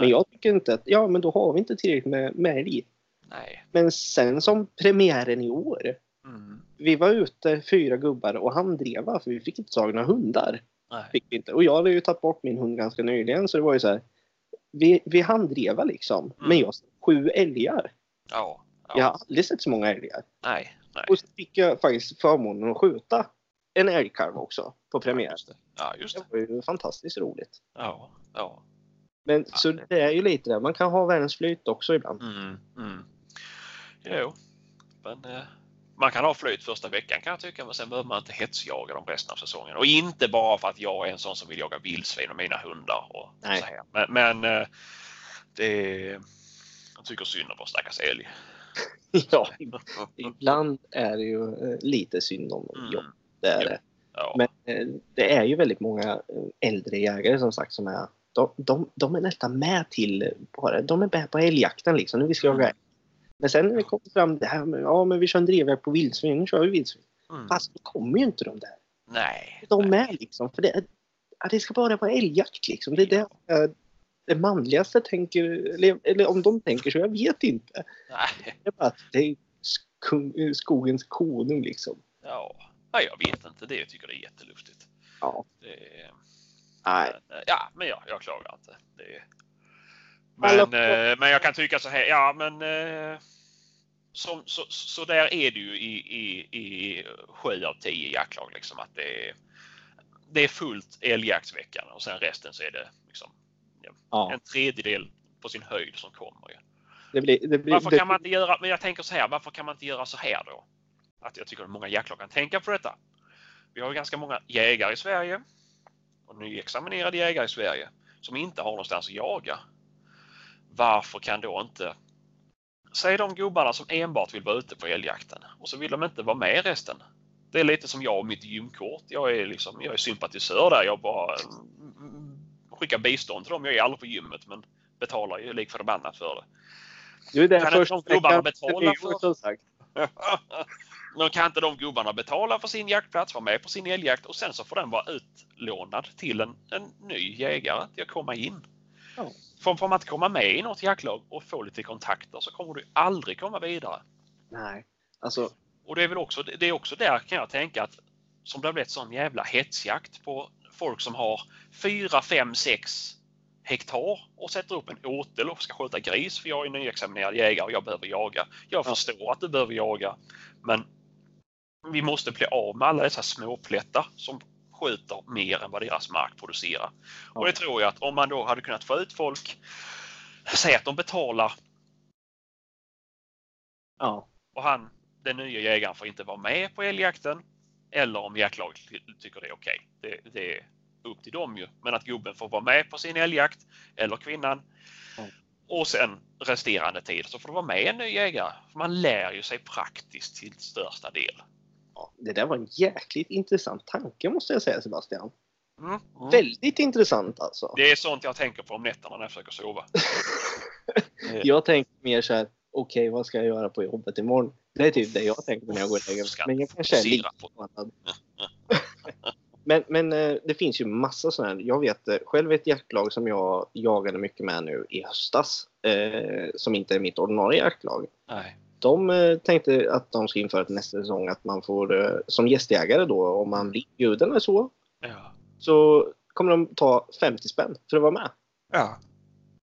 Speaker 1: Men jag tycker inte att, ja men då har vi inte tillräckligt med, med älg.
Speaker 2: Nej.
Speaker 1: Men sen som premiären i år,
Speaker 2: Mm.
Speaker 1: vi var ute fyra gubbar och han drev för vi fick inte tag i några hundar.
Speaker 2: Nej.
Speaker 1: Fick vi inte. Och jag hade ju tagit bort min hund ganska nyligen så det var ju så här. Vi, vi handdreva liksom.
Speaker 2: Mm.
Speaker 1: Men jag sju älgar.
Speaker 2: Ja. ja.
Speaker 1: Jag har aldrig sett så många älgar.
Speaker 2: Nej. Nej.
Speaker 1: Och så fick jag faktiskt förmånen att skjuta en älgkalv också på premiär.
Speaker 2: Just det. Ja, just
Speaker 1: Det
Speaker 2: det.
Speaker 1: var ju fantastiskt roligt.
Speaker 2: Ja. Ja.
Speaker 1: Men
Speaker 2: Ja,
Speaker 1: så
Speaker 2: det-
Speaker 1: det är ju lite det. Man kan ha världens flyt också ibland.
Speaker 2: Mm. Mm. Jo. Men eh, man kan ha flyt första veckan kan jag tycka, men sen behöver man inte hetsjaga dem resten av säsongen. Och inte bara för att jag är en sån som vill jaga vildsvin och mina hundar. Och
Speaker 1: Nej.
Speaker 2: så här. Men, men eh, det jag tycker synd om vår stackars älg.
Speaker 1: ja, ibland är det ju eh, lite synd om dem.
Speaker 2: Mm.
Speaker 1: Det är
Speaker 2: Ja.
Speaker 1: det.
Speaker 2: Ja.
Speaker 1: Men eh, det är ju väldigt många eh, äldre jägare som sagt som är de, de, de är nästan med till bara, de är med på älgjakten liksom. Nu vi ska jaga älg. Men sen när det kommer fram det här med, ja men vi kör en drevjakt på vildsvin, nu kör vi vildsvin.
Speaker 2: Mm.
Speaker 1: Fast då kommer ju inte de där.
Speaker 2: Nej.
Speaker 1: De
Speaker 2: nej.
Speaker 1: med liksom. För det, är- det ska bara vara älgjakt liksom. Det är det eh, det manligaste tänker, eller, eller om de tänker så, jag vet inte.
Speaker 2: Nej.
Speaker 1: Det är bara att det är sko- skogens konung liksom.
Speaker 2: Ja. Nej, jag vet inte. Det jag tycker det är jättelustigt.
Speaker 1: Ja.
Speaker 2: Det,
Speaker 1: Nej.
Speaker 2: men, eh, ja, men ja, jag klagar inte. Det,
Speaker 1: Alla
Speaker 2: men, eh, men jag kan tycka så här, ja men eh, som, så, så där är det ju i, i, i sju av tio jaktlag liksom att det är, det är fullt älgjaktsveckan och sen resten så är det liksom
Speaker 1: Ja.
Speaker 2: en tredjedel på sin höjd som kommer. Ju.
Speaker 1: Det blir, det blir,
Speaker 2: Varför kan man inte göra, men jag tänker så här, varför kan man inte göra så här då? Att jag tycker att många jaktlag kan tänka på detta. Vi har ganska många jägare i Sverige och nyexaminerade jägare i Sverige som inte har någonstans att jaga. Varför kan då inte säg de gubbarna som enbart vill vara ute på älgjakten och så vill de inte vara med resten. Det är lite som jag och mitt gymkort. Jag är, liksom, jag är sympatisör där. Jag bara mm, skickar bistånd till dem. Jag är aldrig på gymmet men betalar ju lik förbannat för det.
Speaker 1: Du är den
Speaker 2: Kan
Speaker 1: första
Speaker 2: de gubbarna betala
Speaker 1: för...
Speaker 2: Men kan inte de gubbarna betala för sin jaktplats, vara med på sin älgjakt och sen så får den vara utlånad till en, en ny jägare till att komma in.
Speaker 1: Ja.
Speaker 2: Får, får man inte komma med i något jaktlag och få lite kontakter så kommer du aldrig komma vidare.
Speaker 1: Nej, alltså
Speaker 2: Och det är väl också, det är också där kan jag tänka att som det har blivit sån jävla hetsjakt på folk som har 4, 5, 6 hektar och sätter upp en åtel och ska skjuta gris för jag är nyexaminerad jägare och jag behöver jaga. Jag
Speaker 1: Ja.
Speaker 2: förstår att du behöver jaga men vi måste bli av med alla dessa småplättar som skjuter mer än vad deras mark producerar. Och det tror jag att om man då hade kunnat få ut folk, säg att de betalar
Speaker 1: ja.
Speaker 2: och han, den nya jägaren får inte vara med på älgjakten. Eller om jaktlaget ty- tycker det är okej. Det, det är upp till dem ju. Men att gubben får vara med på sin älgjakt eller kvinnan.
Speaker 1: Ja.
Speaker 2: Och sen resterande tid så får det vara med en ny jägare. För Man lär ju sig praktiskt till största del.
Speaker 1: Ja. Det där var en jäkligt intressant tanke måste jag säga Sebastian.
Speaker 2: Mm. Mm.
Speaker 1: Väldigt intressant alltså.
Speaker 2: Det är sånt jag tänker på om nätterna när jag försöker sova.
Speaker 1: Jag tänker mer så här, okej vad ska jag göra på jobbet imorgon? Det är typ det jag tänker på när jag går och lägger mig. Men jag kanske är lite. Men, men eh, det finns ju massa sådana här. Jag vet eh, själv ett jaktlag som jag jagade mycket med nu i höstas. Eh, som inte är mitt ordinarie jaktlag.
Speaker 2: Nej.
Speaker 1: De eh, tänkte att de ska införa till nästa säsong att man får eh, som gästjägare då om man blir bjuden eller så.
Speaker 2: Ja.
Speaker 1: Så kommer de ta 50 spänn för att vara med.
Speaker 2: Ja.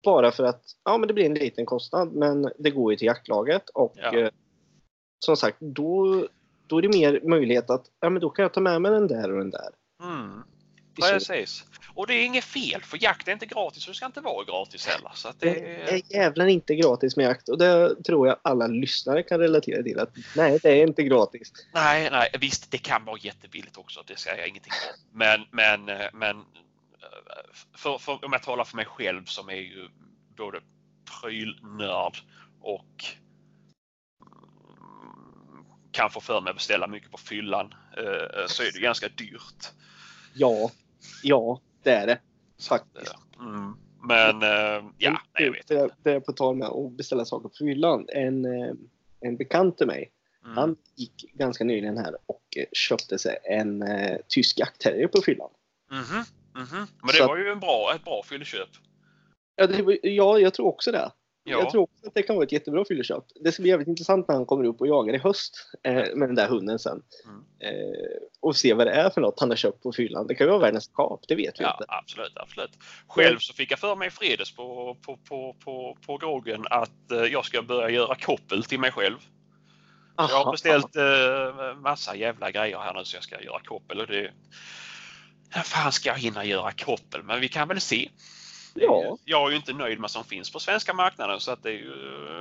Speaker 1: Bara för att ja, men det blir en liten kostnad men det går ju till jaktlaget och
Speaker 2: Ja.
Speaker 1: eh, som sagt då, då är det mer möjlighet att ja, men då kan jag ta med mig den där och den där.
Speaker 2: Mm. Precis. Och det är inget fel för jakt är inte gratis och det ska inte vara gratis heller. Så
Speaker 1: Det
Speaker 2: det
Speaker 1: är jävlar inte gratis med jakt och det tror jag alla lyssnare kan relatera till att nej det är inte gratis.
Speaker 2: Nej, nej, visst det kan vara jättebilligt också. Det säger jag ingenting om. Men, men, eh, men eh, för, för, om jag talar för mig själv som är ju både prylnörd och mm, kan få för mig att beställa mycket på fyllan eh, så är det ganska dyrt.
Speaker 1: Ja, ja det är det faktiskt.
Speaker 2: Mm. Men eh, ja, nej, jag vet inte.
Speaker 1: det är på tal med att beställa saker på fyllan. En, eh, en bekant till mig
Speaker 2: Mm.
Speaker 1: Han gick ganska nyligen här och eh, köpte sig en tysk jaktterrier på fyllan.
Speaker 2: Mhm, mhm. Men
Speaker 1: Så
Speaker 2: det
Speaker 1: att-
Speaker 2: var ju en bra, ett bra fylleköp.
Speaker 1: Ja, var- ja, jag tror också det.
Speaker 2: Ja.
Speaker 1: Jag tror att det kan vara ett jättebra fylleköp. Det ska bli jävligt intressant när han kommer upp och jagar i höst eh, med den där hunden sen.
Speaker 2: Mm.
Speaker 1: Eh, och se vad det är för något han har köpt på fyllan. Det kan ju vara världens kap, det vet vi
Speaker 2: Ja,
Speaker 1: inte.
Speaker 2: absolut, absolut. Själv så fick jag för mig i fredags på, på, på, på, på groggen att eh, jag ska börja göra koppel till mig själv. Jag har
Speaker 1: Aha.
Speaker 2: beställt eh, massa jävla grejer här nu så jag ska göra koppel och det... När fan ska jag hinna göra koppel? Men vi kan väl se.
Speaker 1: Ja.
Speaker 2: Jag är ju inte nöjd med vad som finns på svenska marknaden så att det är ju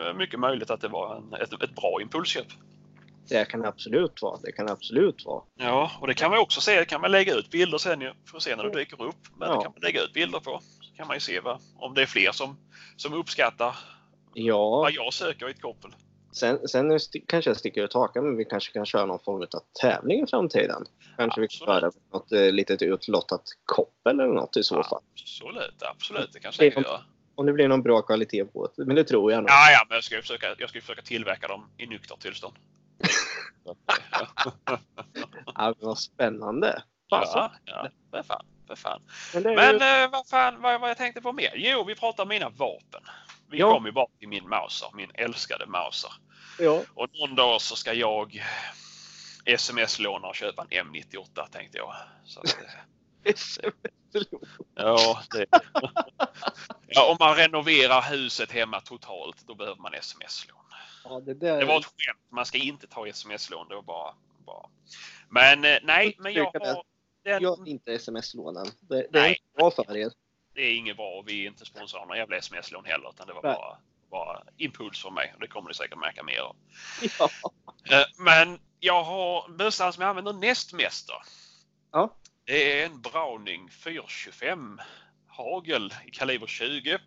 Speaker 2: eh, mycket möjligt att det var en, ett, ett bra impulsköp.
Speaker 1: Det kan absolut vara. Det kan absolut vara.
Speaker 2: Ja, och det kan man också se. Det kan man lägga ut bilder sen ju. För att se när det dyker upp. Men
Speaker 1: Ja.
Speaker 2: det kan man lägga ut bilder på. Så kan man ju se vad, om det är fler som, som uppskattar
Speaker 1: Ja,
Speaker 2: vad jag söker i ett koppel.
Speaker 1: Sen, sen sti- kanske jag sticker ut hakan men vi kanske kan köra någon form av tävling i framtiden. Kanske vi kan
Speaker 2: Absolut.
Speaker 1: köra något eh, litet utlottat koppel eller något i så fall.
Speaker 2: Absolut, absolut. Det kanske jag kan göra.
Speaker 1: Om det blir någon bra kvalitet på det. Men det tror jag nog.
Speaker 2: Ja, ja, men jag ska ju försöka, jag ska försöka tillverka dem i nyktert tillstånd.
Speaker 1: Ja, vad spännande. Fasen.
Speaker 2: Ja, ja, för fan. För fan.
Speaker 1: Men
Speaker 2: Men
Speaker 1: ju,
Speaker 2: eh, vad fan, vad, vad jag tänkte på mer? Jo, vi pratar om mina vapen. Vi
Speaker 1: Ja.
Speaker 2: kom ju bara till min Mauser, min älskade Mauser.
Speaker 1: ja,
Speaker 2: Och någon dag så ska jag sms-låna och köpa en M98 tänkte jag. Att, eh, ja, det, ja, om man renoverar huset hemma totalt då behöver man sms-lån.
Speaker 1: ja, det där.
Speaker 2: Det var ett skämt. Man ska inte ta sms-lån. Det var bara... bara. Men eh, nej, men jag har... Den,
Speaker 1: Gör inte sms-lånen. Det, det är inte bra för er.
Speaker 2: Det är inget bra och vi är inte sponsrade av några jävla sms-lån heller. Utan det var
Speaker 1: Nej.
Speaker 2: bara, bara impuls från mig. Och det kommer ni säkert märka mer av.
Speaker 1: Ja.
Speaker 2: Eh, Men jag har bössan som jag använder näst mest. då.
Speaker 1: Ja.
Speaker 2: Det är en Browning 425 hagel i kaliber 20.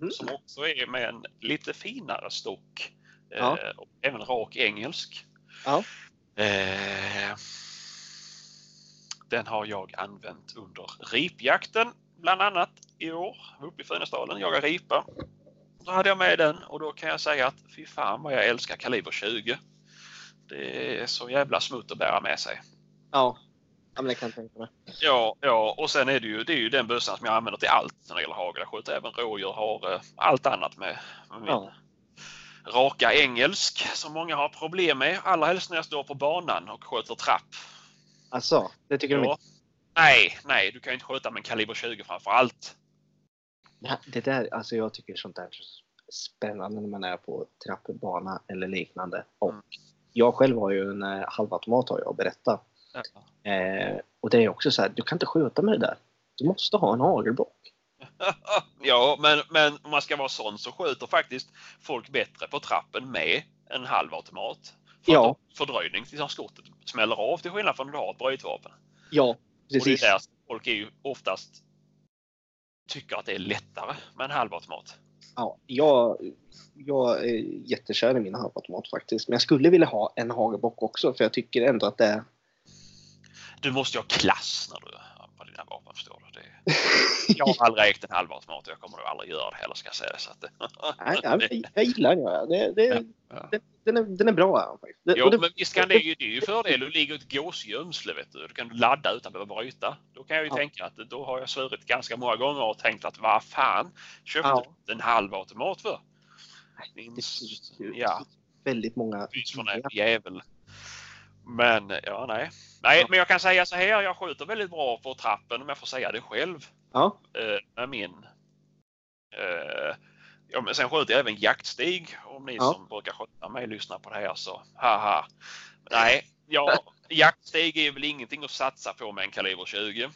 Speaker 1: Mm.
Speaker 2: som också är med en lite finare stock.
Speaker 1: Ja.
Speaker 2: Eh, även rak engelsk.
Speaker 1: Ja.
Speaker 2: Eh, den har jag använt under ripjakten bland annat i år. Uppe i Funäsdalen, jagade ripa. Då hade jag med den och då kan jag säga att fy fan vad jag älskar kaliber 20. Det är så jävla smutt att bära med sig.
Speaker 1: Ja. ja men det kan jag tänka mig.
Speaker 2: Ja, ja, och sen är det ju, det är ju den bössan som jag använder till allt när det gäller hagel. Jag skjuter även rådjur, hare, allt annat med, med min
Speaker 1: Ja.
Speaker 2: raka engelsk som många har problem med. Allra helst när jag står på banan och sköter trapp.
Speaker 1: Alltså, det tycker
Speaker 2: Ja.
Speaker 1: inte?
Speaker 2: Nej, nej, du kan ju inte skjuta med en kaliber 20 framför allt.
Speaker 1: Ja, det där, alltså jag tycker sånt där är spännande när man är på trappbana eller liknande. Och
Speaker 2: Mm.
Speaker 1: jag själv har ju en eh, halvautomat har jag att berätta. Eh, och det är också så här, du kan inte skjuta med det där. Du måste ha en hagelbock.
Speaker 2: ja, men, men om man ska vara sån så skjuter faktiskt folk bättre på trappen med en halvautomat. För
Speaker 1: Ja.
Speaker 2: fördröjning tills skottet smäller av till skillnad från när du har ett brytvapen.
Speaker 1: Ja,
Speaker 2: Och det är
Speaker 1: precis.
Speaker 2: där folk är ju oftast tycker att det är lättare med en halvautomat.
Speaker 1: Ja, jag, jag är jättekär i min halvautomat faktiskt. Men jag skulle vilja ha en hagelbock också för jag tycker ändå att det är...
Speaker 2: Du måste ju ha klass när du har dina vapen förstår du. Det, jag har aldrig ägt en halvautomat och jag kommer nog aldrig göra det heller ska jag säga. Så att,
Speaker 1: Nej, nej, jag gillar den. Det, det,
Speaker 2: Ja.
Speaker 1: den, den, är, den är bra. Det,
Speaker 2: Jo,
Speaker 1: det,
Speaker 2: men visst kan det ju, det är ju fördel. Du ligger i ett gåsgömsle vet du. Du kan ladda utan att behöva bryta. Då kan jag ju
Speaker 1: Ja.
Speaker 2: tänka att då har jag svurit ganska många gånger och tänkt att vad fan köpte
Speaker 1: Ja.
Speaker 2: du en halvautomat för?
Speaker 1: det
Speaker 2: Din,
Speaker 1: finns ju
Speaker 2: ja,
Speaker 1: väldigt många...
Speaker 2: fys för en jävel. Men ja, nej. Nej, men jag kan säga så här. Jag skjuter väldigt bra på trappen om jag får säga det själv.
Speaker 1: Ja,
Speaker 2: eh, med min. Eh, ja, men sen skjuter jag även jaktstig. Om ni
Speaker 1: Ja.
Speaker 2: som brukar skjuta mig lyssnar på det här så haha. Nej, ja, jaktstig är väl ingenting att satsa på med en kaliber 20.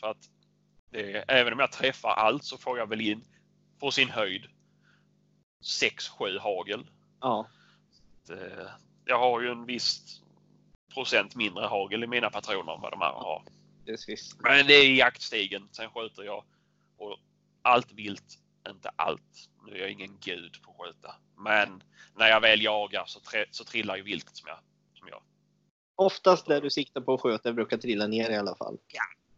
Speaker 2: För att det, även om jag träffar allt så får jag väl in på sin höjd 6-7 hagel.
Speaker 1: ja.
Speaker 2: Eh, jag har ju en viss procent mindre hagel i mina patroner än vad de andra har.
Speaker 1: Precis.
Speaker 2: Men det är jaktstigen. Sen skjuter jag och allt vilt, inte allt. Nu är jag ingen gud på att skjuta. Men när jag väl jagar så, så trillar ju viltet som jag, som jag.
Speaker 1: Oftast där du siktar på att skjuta brukar trilla ner i alla fall.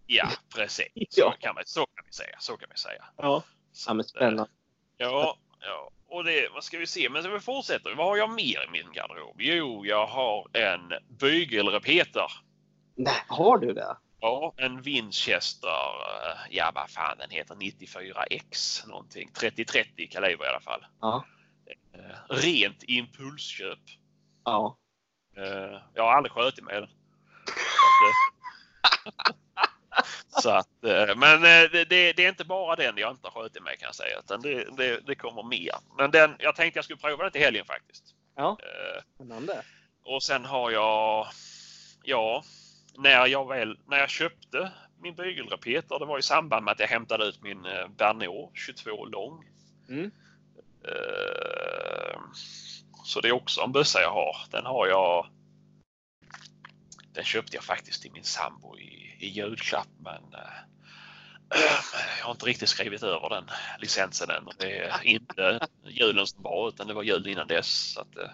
Speaker 2: Ja, precis. Så,
Speaker 1: Ja.
Speaker 2: kan, man, så kan vi säga. Så kan vi säga.
Speaker 1: Ja,
Speaker 2: Så
Speaker 1: ja men
Speaker 2: eh,
Speaker 1: spännande.
Speaker 2: Ja, ja. Och det, vad ska vi se? Men så vi fortsätter. Vad har jag mer i min garderob? Jo, jag har en bygelrepeter.
Speaker 1: Nej, har du det?
Speaker 2: Ja, en Winchester, eh, ja vad fan den heter, 94X någonting. 3030 kaliber i alla fall.
Speaker 1: Ja.
Speaker 2: Eh, Rent impulsköp.
Speaker 1: Ja.
Speaker 2: Eh, Jag har aldrig skjutit med den. Så att, eh, men eh, det, det, är inte bara den jag inte har skjutit med kan jag säga. Utan det, det, det kommer mer. Men den, jag tänkte jag skulle prova den till helgen faktiskt.
Speaker 1: Ja,
Speaker 2: Eh,
Speaker 1: spännande.
Speaker 2: och sen har jag, ja, när jag väl, när jag köpte min bygelrepeter, det var i samband med att jag hämtade ut min Bernot 22 lång.
Speaker 1: Mm.
Speaker 2: Så det är också en bössa jag har. Den har jag. Den köpte jag faktiskt till min sambo i, i julklapp men eh, jag har inte riktigt skrivit över den licensen än. Det är inte julen som var utan det var jul innan dess. Så att, eh,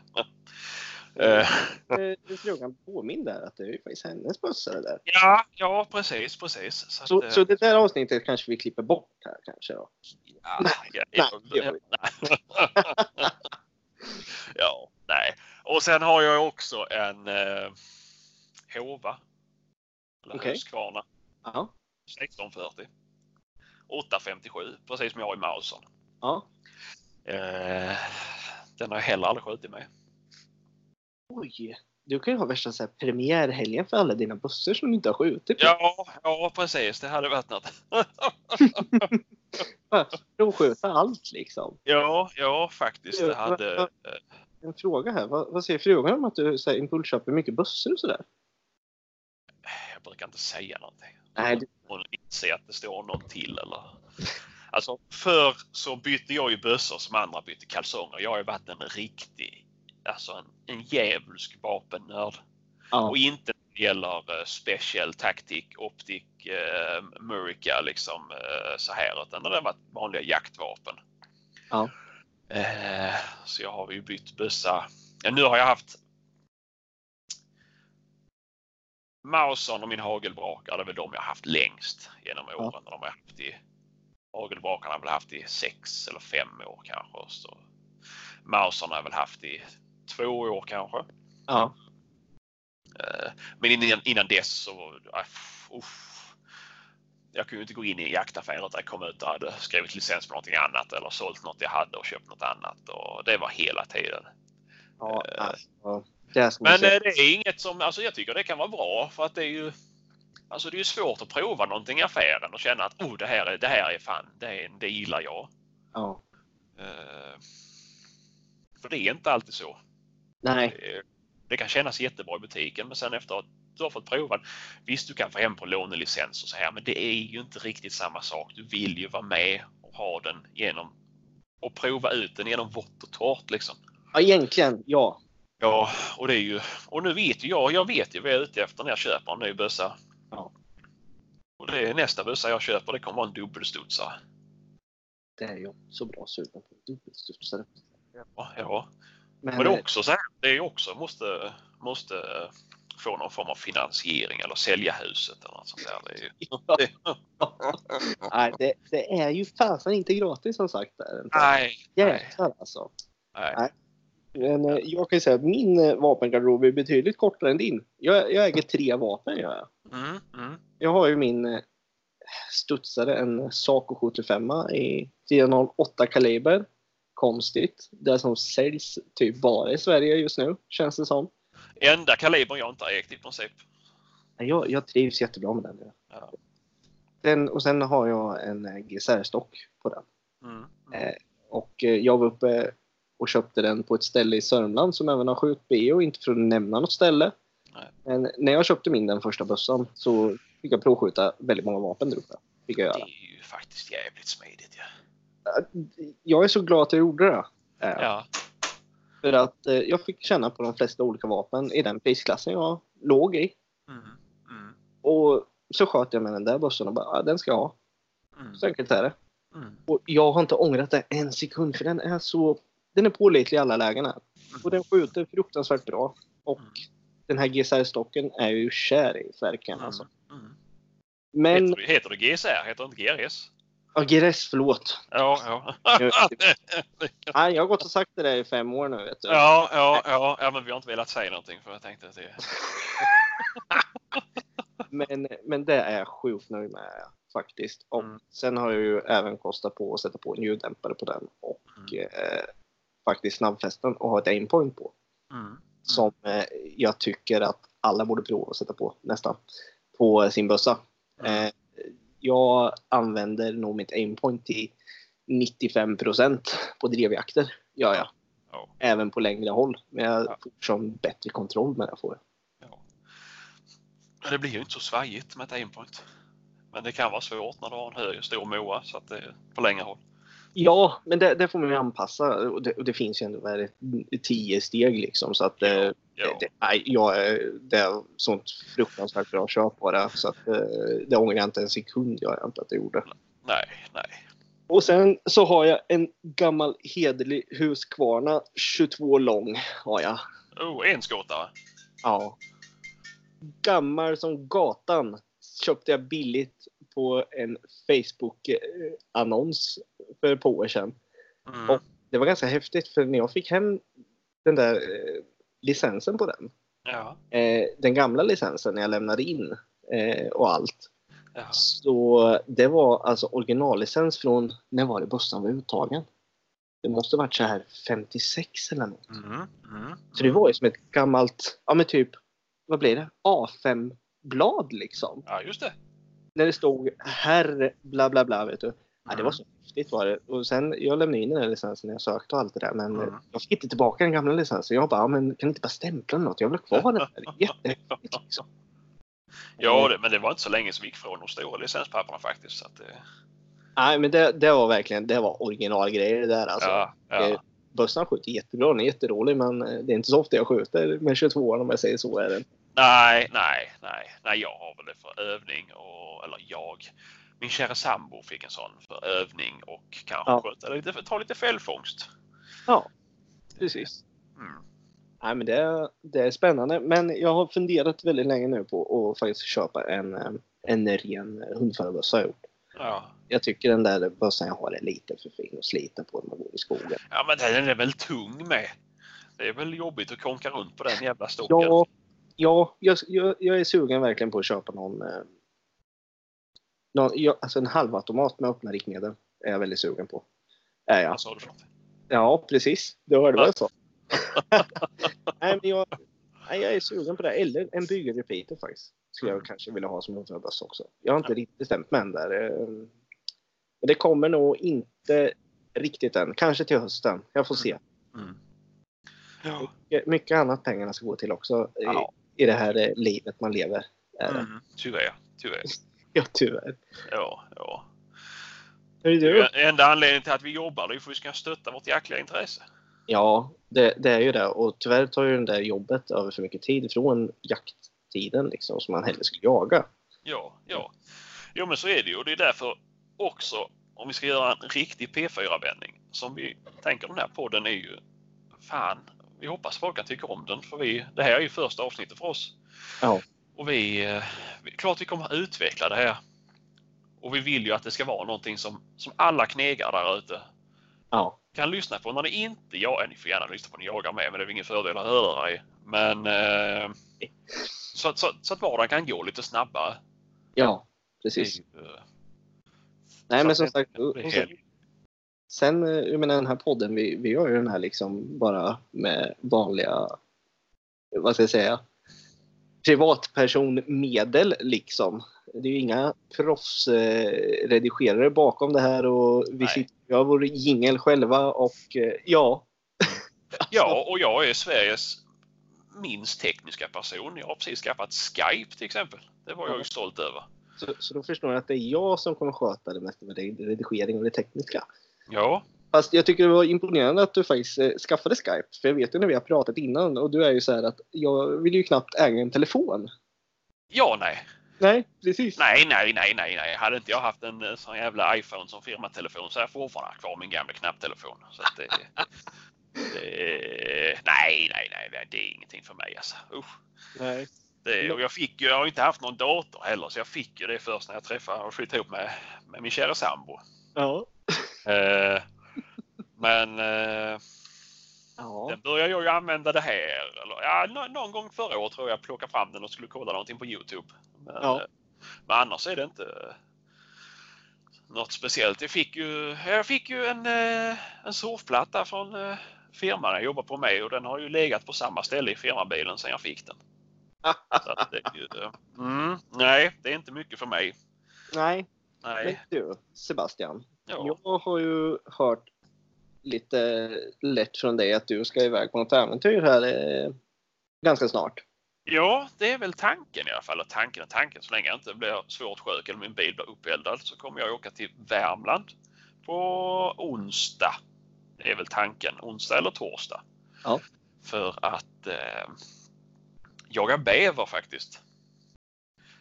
Speaker 2: eh,
Speaker 1: Eh, Det frågan påminn där att det är ju faktiskt hennes bössa det där.
Speaker 2: Ja, ja precis, precis. Så,
Speaker 1: Så,
Speaker 2: att,
Speaker 1: så det där avsnittet kanske vi klipper bort här kanske då?
Speaker 2: ja,
Speaker 1: nej, det gör vi
Speaker 2: ja, nej. Och sen har jag också en Hova. Eller
Speaker 1: Okej.
Speaker 2: Husqvarna
Speaker 1: Ja.
Speaker 2: 1640. 857, precis som jag har i Mausen.
Speaker 1: Ja.
Speaker 2: Eh, den har jag heller aldrig skjutit med.
Speaker 1: Oj. Du kan ju ha värsta så här premiärhelgen för alla dina bussar som du inte har skjutit på.
Speaker 2: Ja, ja precis. Det hade varit något.
Speaker 1: Provskjuta allt liksom.
Speaker 2: ja, ja faktiskt. Det hade... eh,
Speaker 1: En fråga här. Vad, vad säger frugan om att du impulsköper mycket bussar och sådär?
Speaker 2: Jag brukar inte säga någonting.
Speaker 1: Nej, det-
Speaker 2: Hon inser att det står någon till eller... Alltså förr så bytte jag ju bössor som andra bytte kalsonger. Jag har ju varit en riktig, alltså en, en djävulsk vapennörd.
Speaker 1: Ja.
Speaker 2: Och inte när det gäller eh, special tactic, optic, uh, murica liksom eh, så här utan det har varit vanliga jaktvapen.
Speaker 1: Ja.
Speaker 2: Eh, så jag har ju bytt bössa. Ja, nu har jag haft Mauson och min hagelbrakare, det är väl de jag haft längst genom åren. Ja. De har haft i, hagelbrakarna har väl haft i sex eller fem år kanske. Så Mauson har jag väl haft i två år kanske.
Speaker 1: Ja.
Speaker 2: Eh, men innan, innan dess så... Uh, jag kunde inte gå in i jaktaffärer där jag kom ut och hade skrivit licens på någonting annat eller sålt något jag hade och köpt något annat. Och det var hela tiden.
Speaker 1: Ja, eh, alltså, det
Speaker 2: men. Eh, det är inget som, alltså jag tycker det kan vara bra för att det är ju Alltså det är svårt att prova någonting i affären och känna att oh, det, här är, det här är fan, det, är, det gillar jag.
Speaker 1: Ja.
Speaker 2: Uh, för det är inte alltid så.
Speaker 1: Nej.
Speaker 2: Det, det, kan kännas jättebra i butiken men sen efter att du har fått prova Visst, du kan få hem på lånelicens och så här, men det är ju inte riktigt samma sak. Du vill ju vara med och ha den genom och prova ut den genom vått och torrt liksom.
Speaker 1: Ja, egentligen ja.
Speaker 2: Ja, och det är ju och nu vet ju jag. Jag vet ju vad jag är ute efter när jag köper en ny bössa.
Speaker 1: Ja.
Speaker 2: Och det är nästa bössa jag köper. Det kommer vara en dubbelstudsare.
Speaker 1: Det är jag så bra sugen på. Dubbelstudsare.
Speaker 2: Ja, ja. Men, Men det är också så här. Det är också måste måste få någon form av finansiering eller sälja huset eller något sånt där. Det är ju...
Speaker 1: nej, det, det, är ju fasen inte gratis som sagt. Där.
Speaker 2: Nej.
Speaker 1: Jäklar alltså.
Speaker 2: Nej. nej.
Speaker 1: Men eh, jag kan ju säga att min eh, vapengarderob är betydligt kortare än din. Jag, jag äger tre vapen.
Speaker 2: Jag. Mm, mm.
Speaker 1: jag har ju min eh, studsare, en Saco 75 i 408 kaliber. Konstigt. Det som säljs typ bara i Sverige just nu, känns det som.
Speaker 2: Enda kalibern jag inte har ägt i princip.
Speaker 1: Jag, jag trivs jättebra med den.
Speaker 2: Ja.
Speaker 1: den och sen har jag en GSR-stock på den.
Speaker 2: Mm.
Speaker 1: Eh, och jag var uppe och köpte den på ett ställe i Sörmland som även har skjut-BO, inte för att nämna något ställe.
Speaker 2: Nej.
Speaker 1: Men när jag köpte min den första bössan så fick jag provskjuta väldigt många vapen där uppe. Fick jag göra.
Speaker 2: Det är ju faktiskt jävligt smidigt. Ja.
Speaker 1: Jag är så glad att jag gjorde det.
Speaker 2: Ja.
Speaker 1: För att eh, jag fick känna på de flesta olika vapen i den prisklassen jag låg i.
Speaker 2: Mm. Mm.
Speaker 1: Och så sköt jag med den där bössan och bara, ah, den ska jag ha.
Speaker 2: Mm.
Speaker 1: Så enkelt är det.
Speaker 2: Mm.
Speaker 1: Och jag har inte ångrat det en sekund för den är så den är pålitlig i alla lägen. Här. Och den skjuter fruktansvärt bra. Och
Speaker 2: Mm.
Speaker 1: den här GSR-stocken är ju kär i färken alltså.
Speaker 2: Mm.
Speaker 1: Men,
Speaker 2: Heter, heter det GSR? Heter det inte GRS?
Speaker 1: ja GRS, förlåt.
Speaker 2: Ja, ja.
Speaker 1: Nej, jag har gått och sagt det där i fem år nu vet du.
Speaker 2: ja, ja, ja, ja, men vi har inte velat säga någonting för jag tänkte att det...
Speaker 1: Men, men det är jag sjukt nöjd med faktiskt. Och
Speaker 2: Mm.
Speaker 1: sen har jag ju även kostat på att sätta på en ljuddämpare på den och
Speaker 2: Mm.
Speaker 1: eh, faktiskt snabbfästen och ha ett aimpoint på.
Speaker 2: Mm.
Speaker 1: Som eh, jag tycker att alla borde prova att sätta på nästan på sin bössa.
Speaker 2: Mm.
Speaker 1: Eh, jag använder nog mitt aimpoint till 95% på drevjakter. Gör jag.
Speaker 2: Ja.
Speaker 1: Även på längre håll. Men jag
Speaker 2: Ja.
Speaker 1: får bättre kontroll med det får jag.
Speaker 2: Det blir ju inte så svajigt med ett aimpoint. Men det kan vara svårt när du har en hög, stor moa så att det är på längre håll.
Speaker 1: Ja, men det, det får man ju anpassa. Och det, och det finns ju ändå vad tio steg liksom. Så att eh,
Speaker 2: Ja.
Speaker 1: det, nej, jag, är- det är sånt fruktansvärt bra köp på det. Så att, eh, det ångrar jag inte en sekund. Jag inte att jag gjorde.
Speaker 2: Nej, nej.
Speaker 1: Och sen så har jag en gammal hederlig Husqvarna 22 lång. Har jag.
Speaker 2: Oh, en skottare.
Speaker 1: Ja. Gammal som gatan. Köpte jag billigt på en Facebook-annons för ett par år sedan.
Speaker 2: Mm.
Speaker 1: Och- Det var ganska häftigt för när jag fick hem den där eh, licensen på den.
Speaker 2: Ja,
Speaker 1: Eh, den gamla licensen när jag lämnade in eh, och allt.
Speaker 2: ja.
Speaker 1: Så det var alltså originallicens från, när var det bössan var uttagen? Det måste varit så här 56 eller något.
Speaker 2: Mm. Mm.
Speaker 1: Så det var ju som ett gammalt, ja men typ, vad blir det? A5-blad liksom.
Speaker 2: Ja, just det.
Speaker 1: När det stod herr bla bla bla vet du. Ja, det
Speaker 2: Mm.
Speaker 1: var så häftigt var det. Och sen, jag lämnade in den här licensen när jag sökte och allt det där. Men
Speaker 2: Mm.
Speaker 1: eh, jag fick inte tillbaka den gamla licensen. Jag bara, men kan inte bara stämpla något? Jag vill ha kvar den. här. Jättehäftigt liksom.
Speaker 2: Ja, det, men det var inte så länge som vi gick från de stora licenspapperna faktiskt. Så att, det-
Speaker 1: Nej, men det, det var verkligen, det var originalgrejer det där alltså.
Speaker 2: ja,
Speaker 1: Eh,
Speaker 2: ja.
Speaker 1: Bössan skjuter jättebra, den är jätterolig men eh, det är inte så ofta jag skjuter med 22 om jag säger så. Är det.
Speaker 2: Nej, nej, nej. Nej, jag har väl det för övning och, eller jag. min kära sambo fick en sån för övning och kanske
Speaker 1: Ja.
Speaker 2: sköta lite, ta lite fällfångst.
Speaker 1: Ja, precis.
Speaker 2: Mm.
Speaker 1: Nej, men det, är- det är spännande. Men jag har funderat väldigt länge nu på att faktiskt köpa en, eh, en ren hundförarbössa.
Speaker 2: Ja.
Speaker 1: Jag tycker den där bössan jag har är lite för fin att slita på när man går i skogen.
Speaker 2: ja, men den är väl tung med. Det är väl jobbigt att konka runt på den jävla stocken.
Speaker 1: Ja, ja jag, jag, jag är sugen verkligen på att köpa någon, eh, någon ja, alltså en halvautomat med öppna riktmedel. Är jag väldigt sugen på. Är jag.
Speaker 2: Något?
Speaker 1: Ja, precis. Du hörde vad jag sa. nej, men jag, nej, jag är sugen på det. Eller en byggelrepeater faktiskt. Skulle jag kanske vilja ha som hundförarbössa också. Jag har inte riktigt bestämt mig än där. eh, Men det kommer nog inte riktigt än. Kanske till hösten. Jag får se.
Speaker 2: Mm. Ja.
Speaker 1: Mycket annat pengarna ska gå till också
Speaker 2: Ja.
Speaker 1: I det här eh, livet man lever.
Speaker 2: Mm. Tyvärr, tyvärr.
Speaker 1: Ja, tyvärr.
Speaker 2: Ja, ja.
Speaker 1: Hur är du?
Speaker 2: Enda anledningen till att vi jobbar är för att vi ska stötta vårt jaktliga intresse.
Speaker 1: Ja, det, det är ju det. Och tyvärr tar ju det där jobbet över för mycket tid från jakttiden liksom, som man hellre skulle jaga.
Speaker 2: Ja, ja. Jo men så är det ju och det är därför också om vi ska göra en riktig P4-vändning som vi tänker den här podden är ju fan, vi hoppas folk kan tycka om den för vi, det här är ju första avsnittet för oss.
Speaker 1: Ja.
Speaker 2: Och vi, eh, vi klart vi kommer att utveckla det här. Och vi vill ju att det ska vara någonting som, som alla knegare där ute
Speaker 1: Ja,
Speaker 2: kan lyssna på när det inte jag, ni får gärna lyssna på när jag jagar med men det är ingen fördel att höra i. Men eh, så, så, så att vardagen kan gå lite snabbare.
Speaker 1: ja
Speaker 2: Det
Speaker 1: precis.
Speaker 2: ju, eh,
Speaker 1: Nej,
Speaker 2: så
Speaker 1: men som
Speaker 2: det-
Speaker 1: sagt,
Speaker 2: det
Speaker 1: och,
Speaker 2: är
Speaker 1: och så,
Speaker 2: helg.
Speaker 1: Sen, eh, jag menar den här podden, vi, vi gör ju den här liksom bara med vanliga, vad ska jag säga, privatpersonmedel liksom. Det är ju inga proffsredigerare bakom det här och vi
Speaker 2: Nej.
Speaker 1: sitter och gör vår jingel själva och eh, ja.
Speaker 2: Ja, och jag är Sveriges minst tekniska person. Jag har precis skaffat Skype till exempel. Det var jag ju stolt över.
Speaker 1: Så, så då förstår jag att det är jag som kommer sköta det mesta med redigering och det tekniska.
Speaker 2: Ja,
Speaker 1: Fast jag tycker det var imponerande att du faktiskt eh, skaffade Skype. För jag vet ju när vi har pratat innan och du är ju så här att jag vill ju knappt äga en telefon.
Speaker 2: ja nej.
Speaker 1: Nej, precis.
Speaker 2: Nej, nej, nej, nej, nej. Hade inte jag haft en sån jävla iPhone som firmatelefon så jag fortfarande kvar min gamla knapptelefon. Så att det, det, nej, nej, nej, det är ingenting för mig alltså. Usch.
Speaker 1: Nej.
Speaker 2: Det, och jag, fick, jag har inte haft någon dator heller så jag fick ju det först när jag träffade och flyttade ihop med, med min kära sambo.
Speaker 1: Ja.
Speaker 2: Eh, men eh,
Speaker 1: Ja.
Speaker 2: den började jag ju använda det här. Eller, ja, nå- någon gång förra året tror jag plockade fram den och skulle kolla någonting på Youtube. Men,
Speaker 1: Ja.
Speaker 2: eh, men annars är det inte något speciellt. Jag fick ju, jag fick ju en, eh, en surfplatta från firman jag jobbar på med och den har ju legat på samma ställe i firmabilen sedan jag fick den. Det ju, mm, nej, det är inte mycket för mig.
Speaker 1: Nej, men
Speaker 2: Nej.
Speaker 1: du Sebastian.
Speaker 2: Ja.
Speaker 1: Jag har ju hört lite lätt från dig att du ska iväg på något äventyr här eh, ganska snart.
Speaker 2: Ja, det är väl tanken i alla fall. Och tanken är tanken. Så länge jag inte blir svårt sjuk eller min bil blir uppeldad så kommer jag åka till Värmland på onsdag. Det är väl tanken. Onsdag eller torsdag.
Speaker 1: Ja.
Speaker 2: För att eh, jaga bäver faktiskt.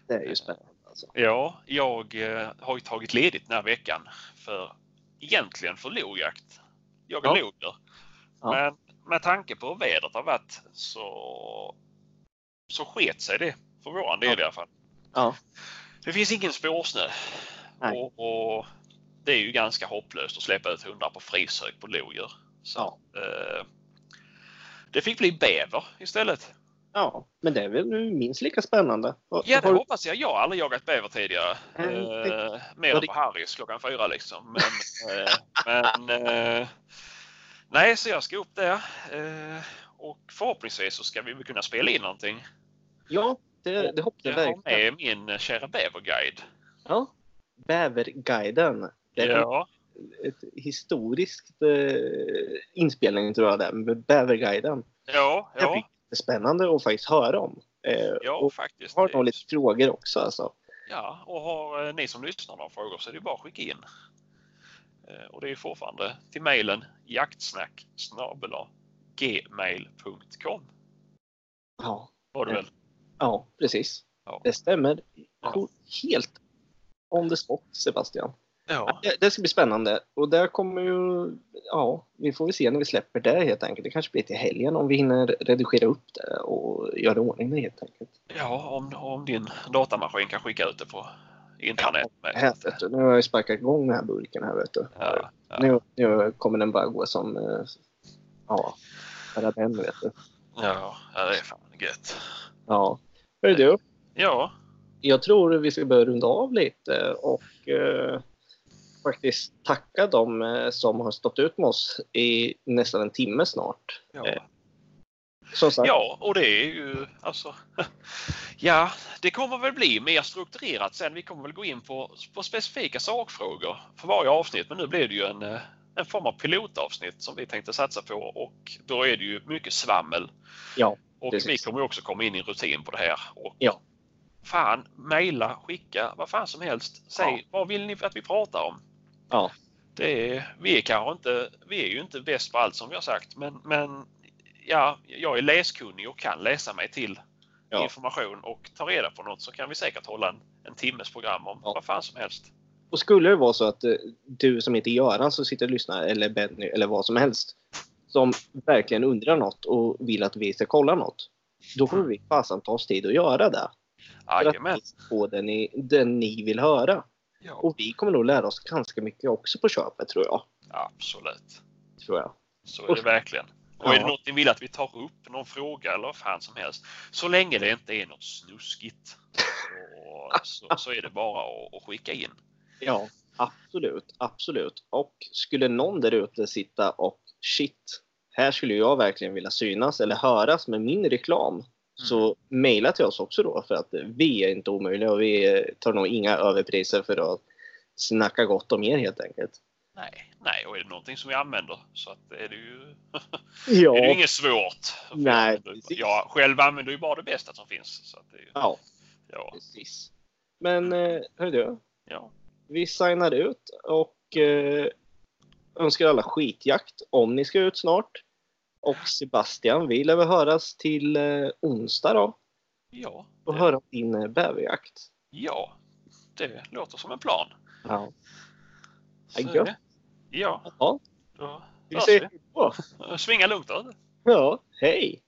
Speaker 1: Det är ju spännande alltså.
Speaker 2: Ja, jag eh, har ju tagit ledigt den här veckan för egentligen för lojakt. Jaga
Speaker 1: Ja.
Speaker 2: lodjur.
Speaker 1: Ja.
Speaker 2: Men med tanke på hur vädret har varit så, så sket sig det för våran del
Speaker 1: Ja.
Speaker 2: i alla fall.
Speaker 1: Ja.
Speaker 2: Det finns ingen spårsnö. Och, och det är ju ganska hopplöst att släppa ut hundar på frisök på lodjur. Så,
Speaker 1: Ja.
Speaker 2: eh, det fick bli bäver istället.
Speaker 1: Ja, men det är väl minst lika spännande.
Speaker 2: Ja, det
Speaker 1: har
Speaker 2: hoppas jag. Jag har aldrig jagat bäver tidigare.
Speaker 1: Mm,
Speaker 2: Eh, mer än på Harrys klockan fyra liksom. Men, eh, men eh, nej, så jag ska upp där. Eh, och förhoppningsvis så ska vi kunna spela in någonting.
Speaker 1: Ja, det, det hoppas jag
Speaker 2: Jag har
Speaker 1: verkligen.
Speaker 2: med min kära bäverguide.
Speaker 1: Ja. Bäverguiden. Det är
Speaker 2: Ja,
Speaker 1: ett historiskt eh, inspelning tror jag det med Bäverguiden.
Speaker 2: ja, ja,
Speaker 1: blir spännande att faktiskt höra om. Eh,
Speaker 2: ja
Speaker 1: och
Speaker 2: faktiskt.
Speaker 1: har nog lite frågor också alltså.
Speaker 2: Ja, och har eh, ni som lyssnar några frågor så är det bara att skicka in. Eh, Och det är fortfarande till mejlen jaktsnack gmail.com.
Speaker 1: Ja,
Speaker 2: Var det väl?
Speaker 1: ja precis.
Speaker 2: Ja.
Speaker 1: Det stämmer
Speaker 2: Ja.
Speaker 1: helt on the spot, Sebastian.
Speaker 2: Ja,
Speaker 1: Det, det ska bli spännande. Och där kommer ju... Ja, vi får väl se när vi släpper det helt enkelt. Det kanske blir till helgen om vi hinner redigera upp det och göra i ordning det helt enkelt.
Speaker 2: ja om, om din datamaskin kan skicka ut det på internet. med.
Speaker 1: Här, vet du, nu har jag ju sparkat igång den här burken här vet du.
Speaker 2: Ja, ja,
Speaker 1: Nu, nu kommer den bara gå som... eh, Ja, bara den vet du.
Speaker 2: ja, ja, det är fan gött.
Speaker 1: Ja. Hör du,
Speaker 2: Ja,
Speaker 1: jag tror vi ska börja runda av lite och eh, faktiskt tacka dem eh, som har stått ut med oss i nästan en timme snart.
Speaker 2: ja.
Speaker 1: Eh,
Speaker 2: Ja, och det är ju alltså. Ja, det kommer väl bli mer strukturerat sen. Vi kommer väl gå in på, på specifika sakfrågor för varje avsnitt. Men nu blir det ju en, eh, en form av pilotavsnitt som vi tänkte satsa på och då är det ju mycket svammel.
Speaker 1: Ja,
Speaker 2: och
Speaker 1: precis.
Speaker 2: vi kommer också komma in i rutin på det här. Och
Speaker 1: Ja.
Speaker 2: Fan, mejla, skicka, vad fan som helst. Säg,
Speaker 1: Ja.
Speaker 2: vad vill ni att vi pratar om?
Speaker 1: Ja.
Speaker 2: Det är, vi är kanske inte, vi är ju inte bäst på allt som vi har sagt, men, men ja, jag är läskunnig och kan läsa mig till
Speaker 1: Ja.
Speaker 2: information och ta reda på något så kan vi säkert hålla en, en timmes program om
Speaker 1: Ja.
Speaker 2: vad fan som helst.
Speaker 1: Och skulle det vara så att eh, du som heter Göran som sitter och lyssnar, eller Benny, eller vad som helst, som verkligen undrar något och vill att vi ska kolla något, då kommer vi fasen ta oss tid att göra det. För
Speaker 2: Jajamän.
Speaker 1: att få den ni, den ni vill höra.
Speaker 2: Ja,
Speaker 1: Och vi kommer nog lära oss ganska mycket också på köpet, tror jag.
Speaker 2: absolut.
Speaker 1: Tror jag.
Speaker 2: Så är det verkligen. Och är det
Speaker 1: Ja.
Speaker 2: något ni vill att vi tar upp, någon fråga eller vad fan som helst. Så länge det inte är något snuskigt så, så, så är det bara att, att skicka in.
Speaker 1: Ja, absolut. Absolut. Och skulle någon där ute sitta och shit, här skulle jag verkligen vilja synas eller höras med min reklam. Så mejla till oss också då för att vi är inte omöjliga och vi tar nog inga överpriser för att snacka gott om er helt enkelt.
Speaker 2: Nej, nej, och är det någonting som vi använder så att är det ju,
Speaker 1: Ja,
Speaker 2: är det inget svårt.
Speaker 1: Nej,
Speaker 2: Jag, själv använder ju bara det bästa som finns. Så att det är,
Speaker 1: ja
Speaker 2: ja,
Speaker 1: precis. Men eh, hör du,
Speaker 2: ja,
Speaker 1: vi signar ut och eh, önskar alla skitjakt om ni ska ut snart. Och Sebastian, vi lär väl höras till eh, onsdag då
Speaker 2: ja,
Speaker 1: och
Speaker 2: det,
Speaker 1: höra om din eh, bäverjakt.
Speaker 2: ja, det låter som en plan.
Speaker 1: Ja.
Speaker 2: Så
Speaker 1: Ja.
Speaker 2: Ja,
Speaker 1: ja,
Speaker 2: då
Speaker 1: vi.
Speaker 2: Svinga lugnt då.
Speaker 1: Ja, hej!